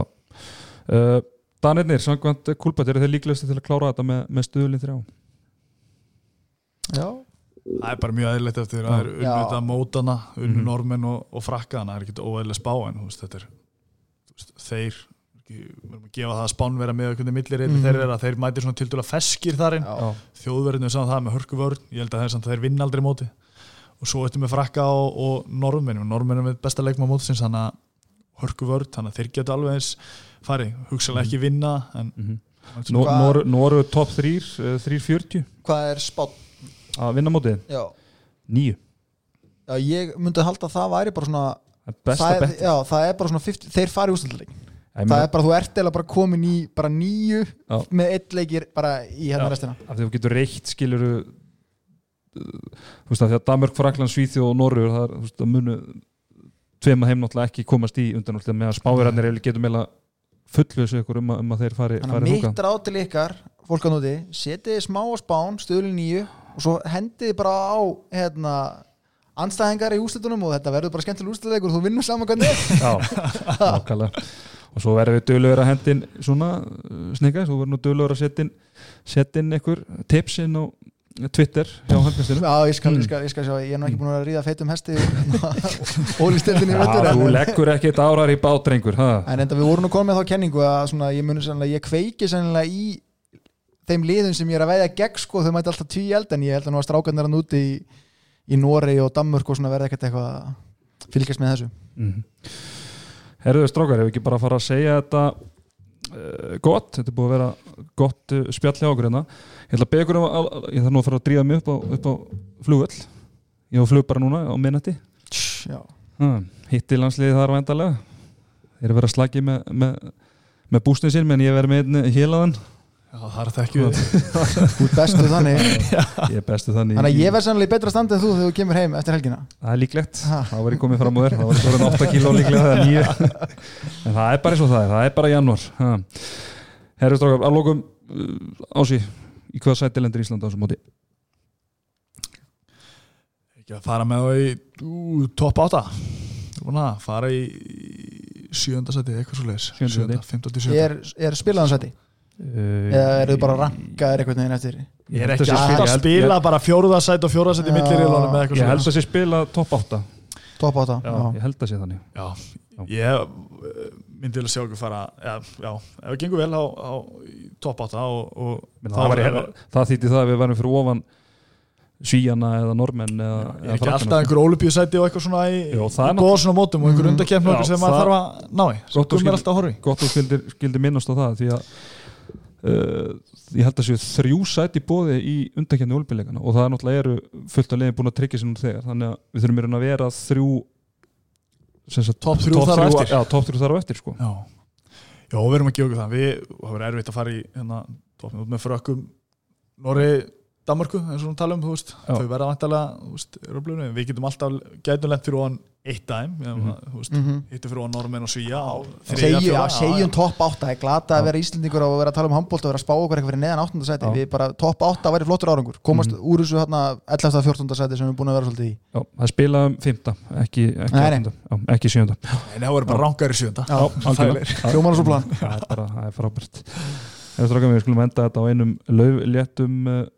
Uh, Danirnir, samkvæmt Kulbætt eru þeir líklegasti til að klára þetta með, með stuðlinn þrjá Já, Það er bara mjög eðlilegt eftir Já. að það er Já. unnvitað mótana, unnu Mhm. normenn og, og frakkaðana, það er ekki óeðlilega spá en þú veist, þetta er þú veist, þeir ekki- við erum að gefa það að spán vera með hvernig millir Mhm. þeir eru að þeir mætir svona tildulega feskir þar inn já, þjóðverðinu saman það með hörkuvörn ég held að það er samt að þeir vinna aldrei móti og svo eftir með frakka og, og norðmennum norðmennum er besta leikma mótisins þannig að hörkuvörn, þannig að þeir geta alveg eins farið, hugsalega ekki vinna en mm -hmm. Hvað- Nóru top 3 uh, 340 hvað er spátt? að vinna mótið Já, nýju já ég myndi halda að það væri bara svona Það besta það er, bett já, það er bara svona 50, þeir fari úrstölduleik það er bara, þú ert eða bara komin í bara nýju Já. með eitt leikir bara í hérna Já. restina af því þú getur reitt skiluru þú veist að því að Danmörk, Frakland, Svíþjóð og Norrur það er, þú veist að munu tveim að heim náttúrulega ekki komast í undanúrslit með að spáverðarnir getur meila fullvöðs ykkur um að, um að þeir fari, þannig að mitt ráð til ykkar fólk að núti, setið smá á spán stöðlun nýju og svo hendið bara á hérna anstæðingar í úrslitunum og þetta verður bara skemmtileg úrslituleikur og þú vinnur saman hvernig. Er. Og svo verður við dölur að hendin svona sninga, svo verður nú dölur að setja inn setja inn einhver tips inn á Twitter hjá handkastinu Já, ég skal, Mm. ég, skal, ég skal sjá, ég er nú ekki búin að ríða feitum hesti ólistildinni í Já, vettur þú leggur ekki eitt árar í bátrengur ha? en enda við vorum nú komið þá kenningu að svona, ég muni sannlega, ég kveiki sannlega í þeim liðum sem ég er að veiða gegn sko, þau mæti alltaf tví eld en ég held að nú að strákarnir hann úti í, í Noregi og Danmörk og svona verða ekkert eitthvað að fylgjast með þessu mm. Herruðu strákar, ef við ekki bara fara að segja þetta gott, þetta er búið að vera gott uh, spjall hjá okkur hérna. Ég ætla að beða ykkur um að, ég þarf nú að fara að dríða mig upp á, upp á flugöll ég var flug bara núna á minnati hitti landsliði þar væntalega þeir eru verið að slagi með, með, með bústin sinn menn ég verið með einn hélaðan já, það er það ekki við. Þú ert bestu þannig. Ég er bestu þannig Þannig að ég verð sannlega í betra standi en þú þegar þú kemur heim eftir helgina. Það er líklegt, Ha. þá var ég komið fram á þér. Það var svona 8 kíló líklega er en það er bara eins og það er, það er bara janúar. Herru strákar, að lókum uh, ási, í hvaða sæti lendur Ísland á þessum móti? ekki að fara með það í átta. Búin að fara í sjönda seti, eitthvað svo leiðis Sjöunda sæti. 15 til 7 spilaðansæti? Uh, Eða eru þið bara rankaðir einhvern veginn eftir? Ég er ekki að að ég spila bara fjóruða sæti og fjóruða sæti Já. millir í eitthvað ég held að sé spila topp 8 Top átta? já, ég held að sé þannig Já, ég eh, myndi að sjá okkur fara já, já, ef það gengur vel á, á topp átta og, og það, var það þýtti það að við varum fyrir ofan Svíjana eða Normenn eða, ég er eða ekki alltaf einhver ólupíusæti og eitthvað svona í, svona mótum og einhver undakefni Já, sem maður þarf að ná í Gott og gummi skil- alltaf að horfi gott og skildir, skildir minnast á það því að uh, ég held að séu þrjú sæti bóði í undakefni olbíleikana og það er náttúrulega eru fullt af leiðin búin að tryggja sér nú þegar þannig að við þurfum að vera þrjú Topp þrjú þar á eftir. já, top þrjú þar á eftir sko. Já, já við erum að gefa okkur það við, það verður erfitt að fara í hérna, með frökkum Norri, Danmarku, eins og hún tala um þú veist, Já. þau verða vantarlega þú veist, blöðinu. við getum alltaf, gætum lent fyrir ofan eitt dæm, Mhm. þú veist Mm -hmm. hittu fyrir ofan Normenn og Svíja Segjum, topp átta Það er glata að vera Íslendingur og vera að tala um handbólt og vera að spá okkur eitthvað fyrir neðan áttundasæti Já. Við bara topp átta væri flottur árangur Komast Mhm. úr þessu hérna 11. 14. sæti sem við erum búin að vera svolítið í já, það spila um fymta ekki, ekki, Nei, nei. áttunda, já, ekki sjönda en það voru bara ránkar í sjönda Já,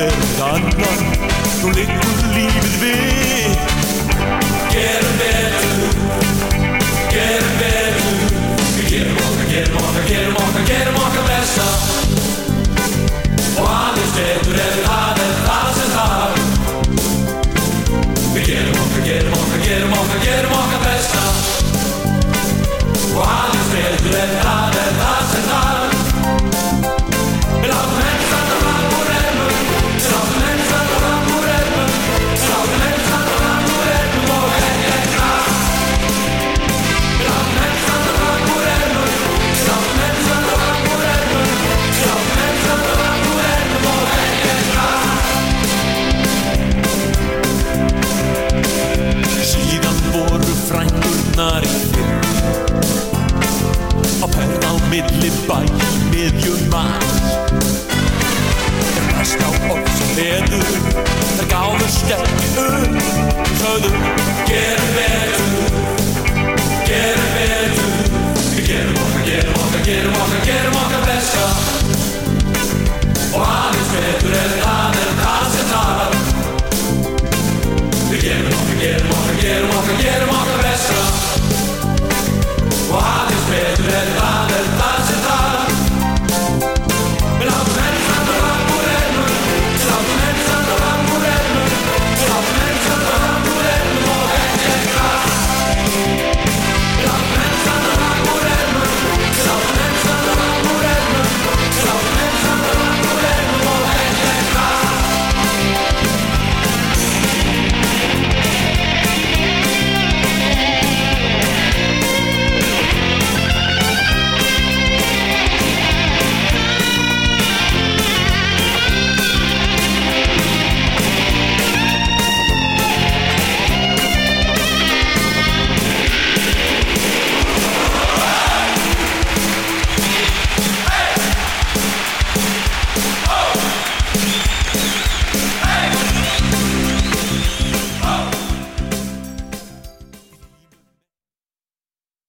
sagði hverð annan Nú liggur lífið við Gerum betur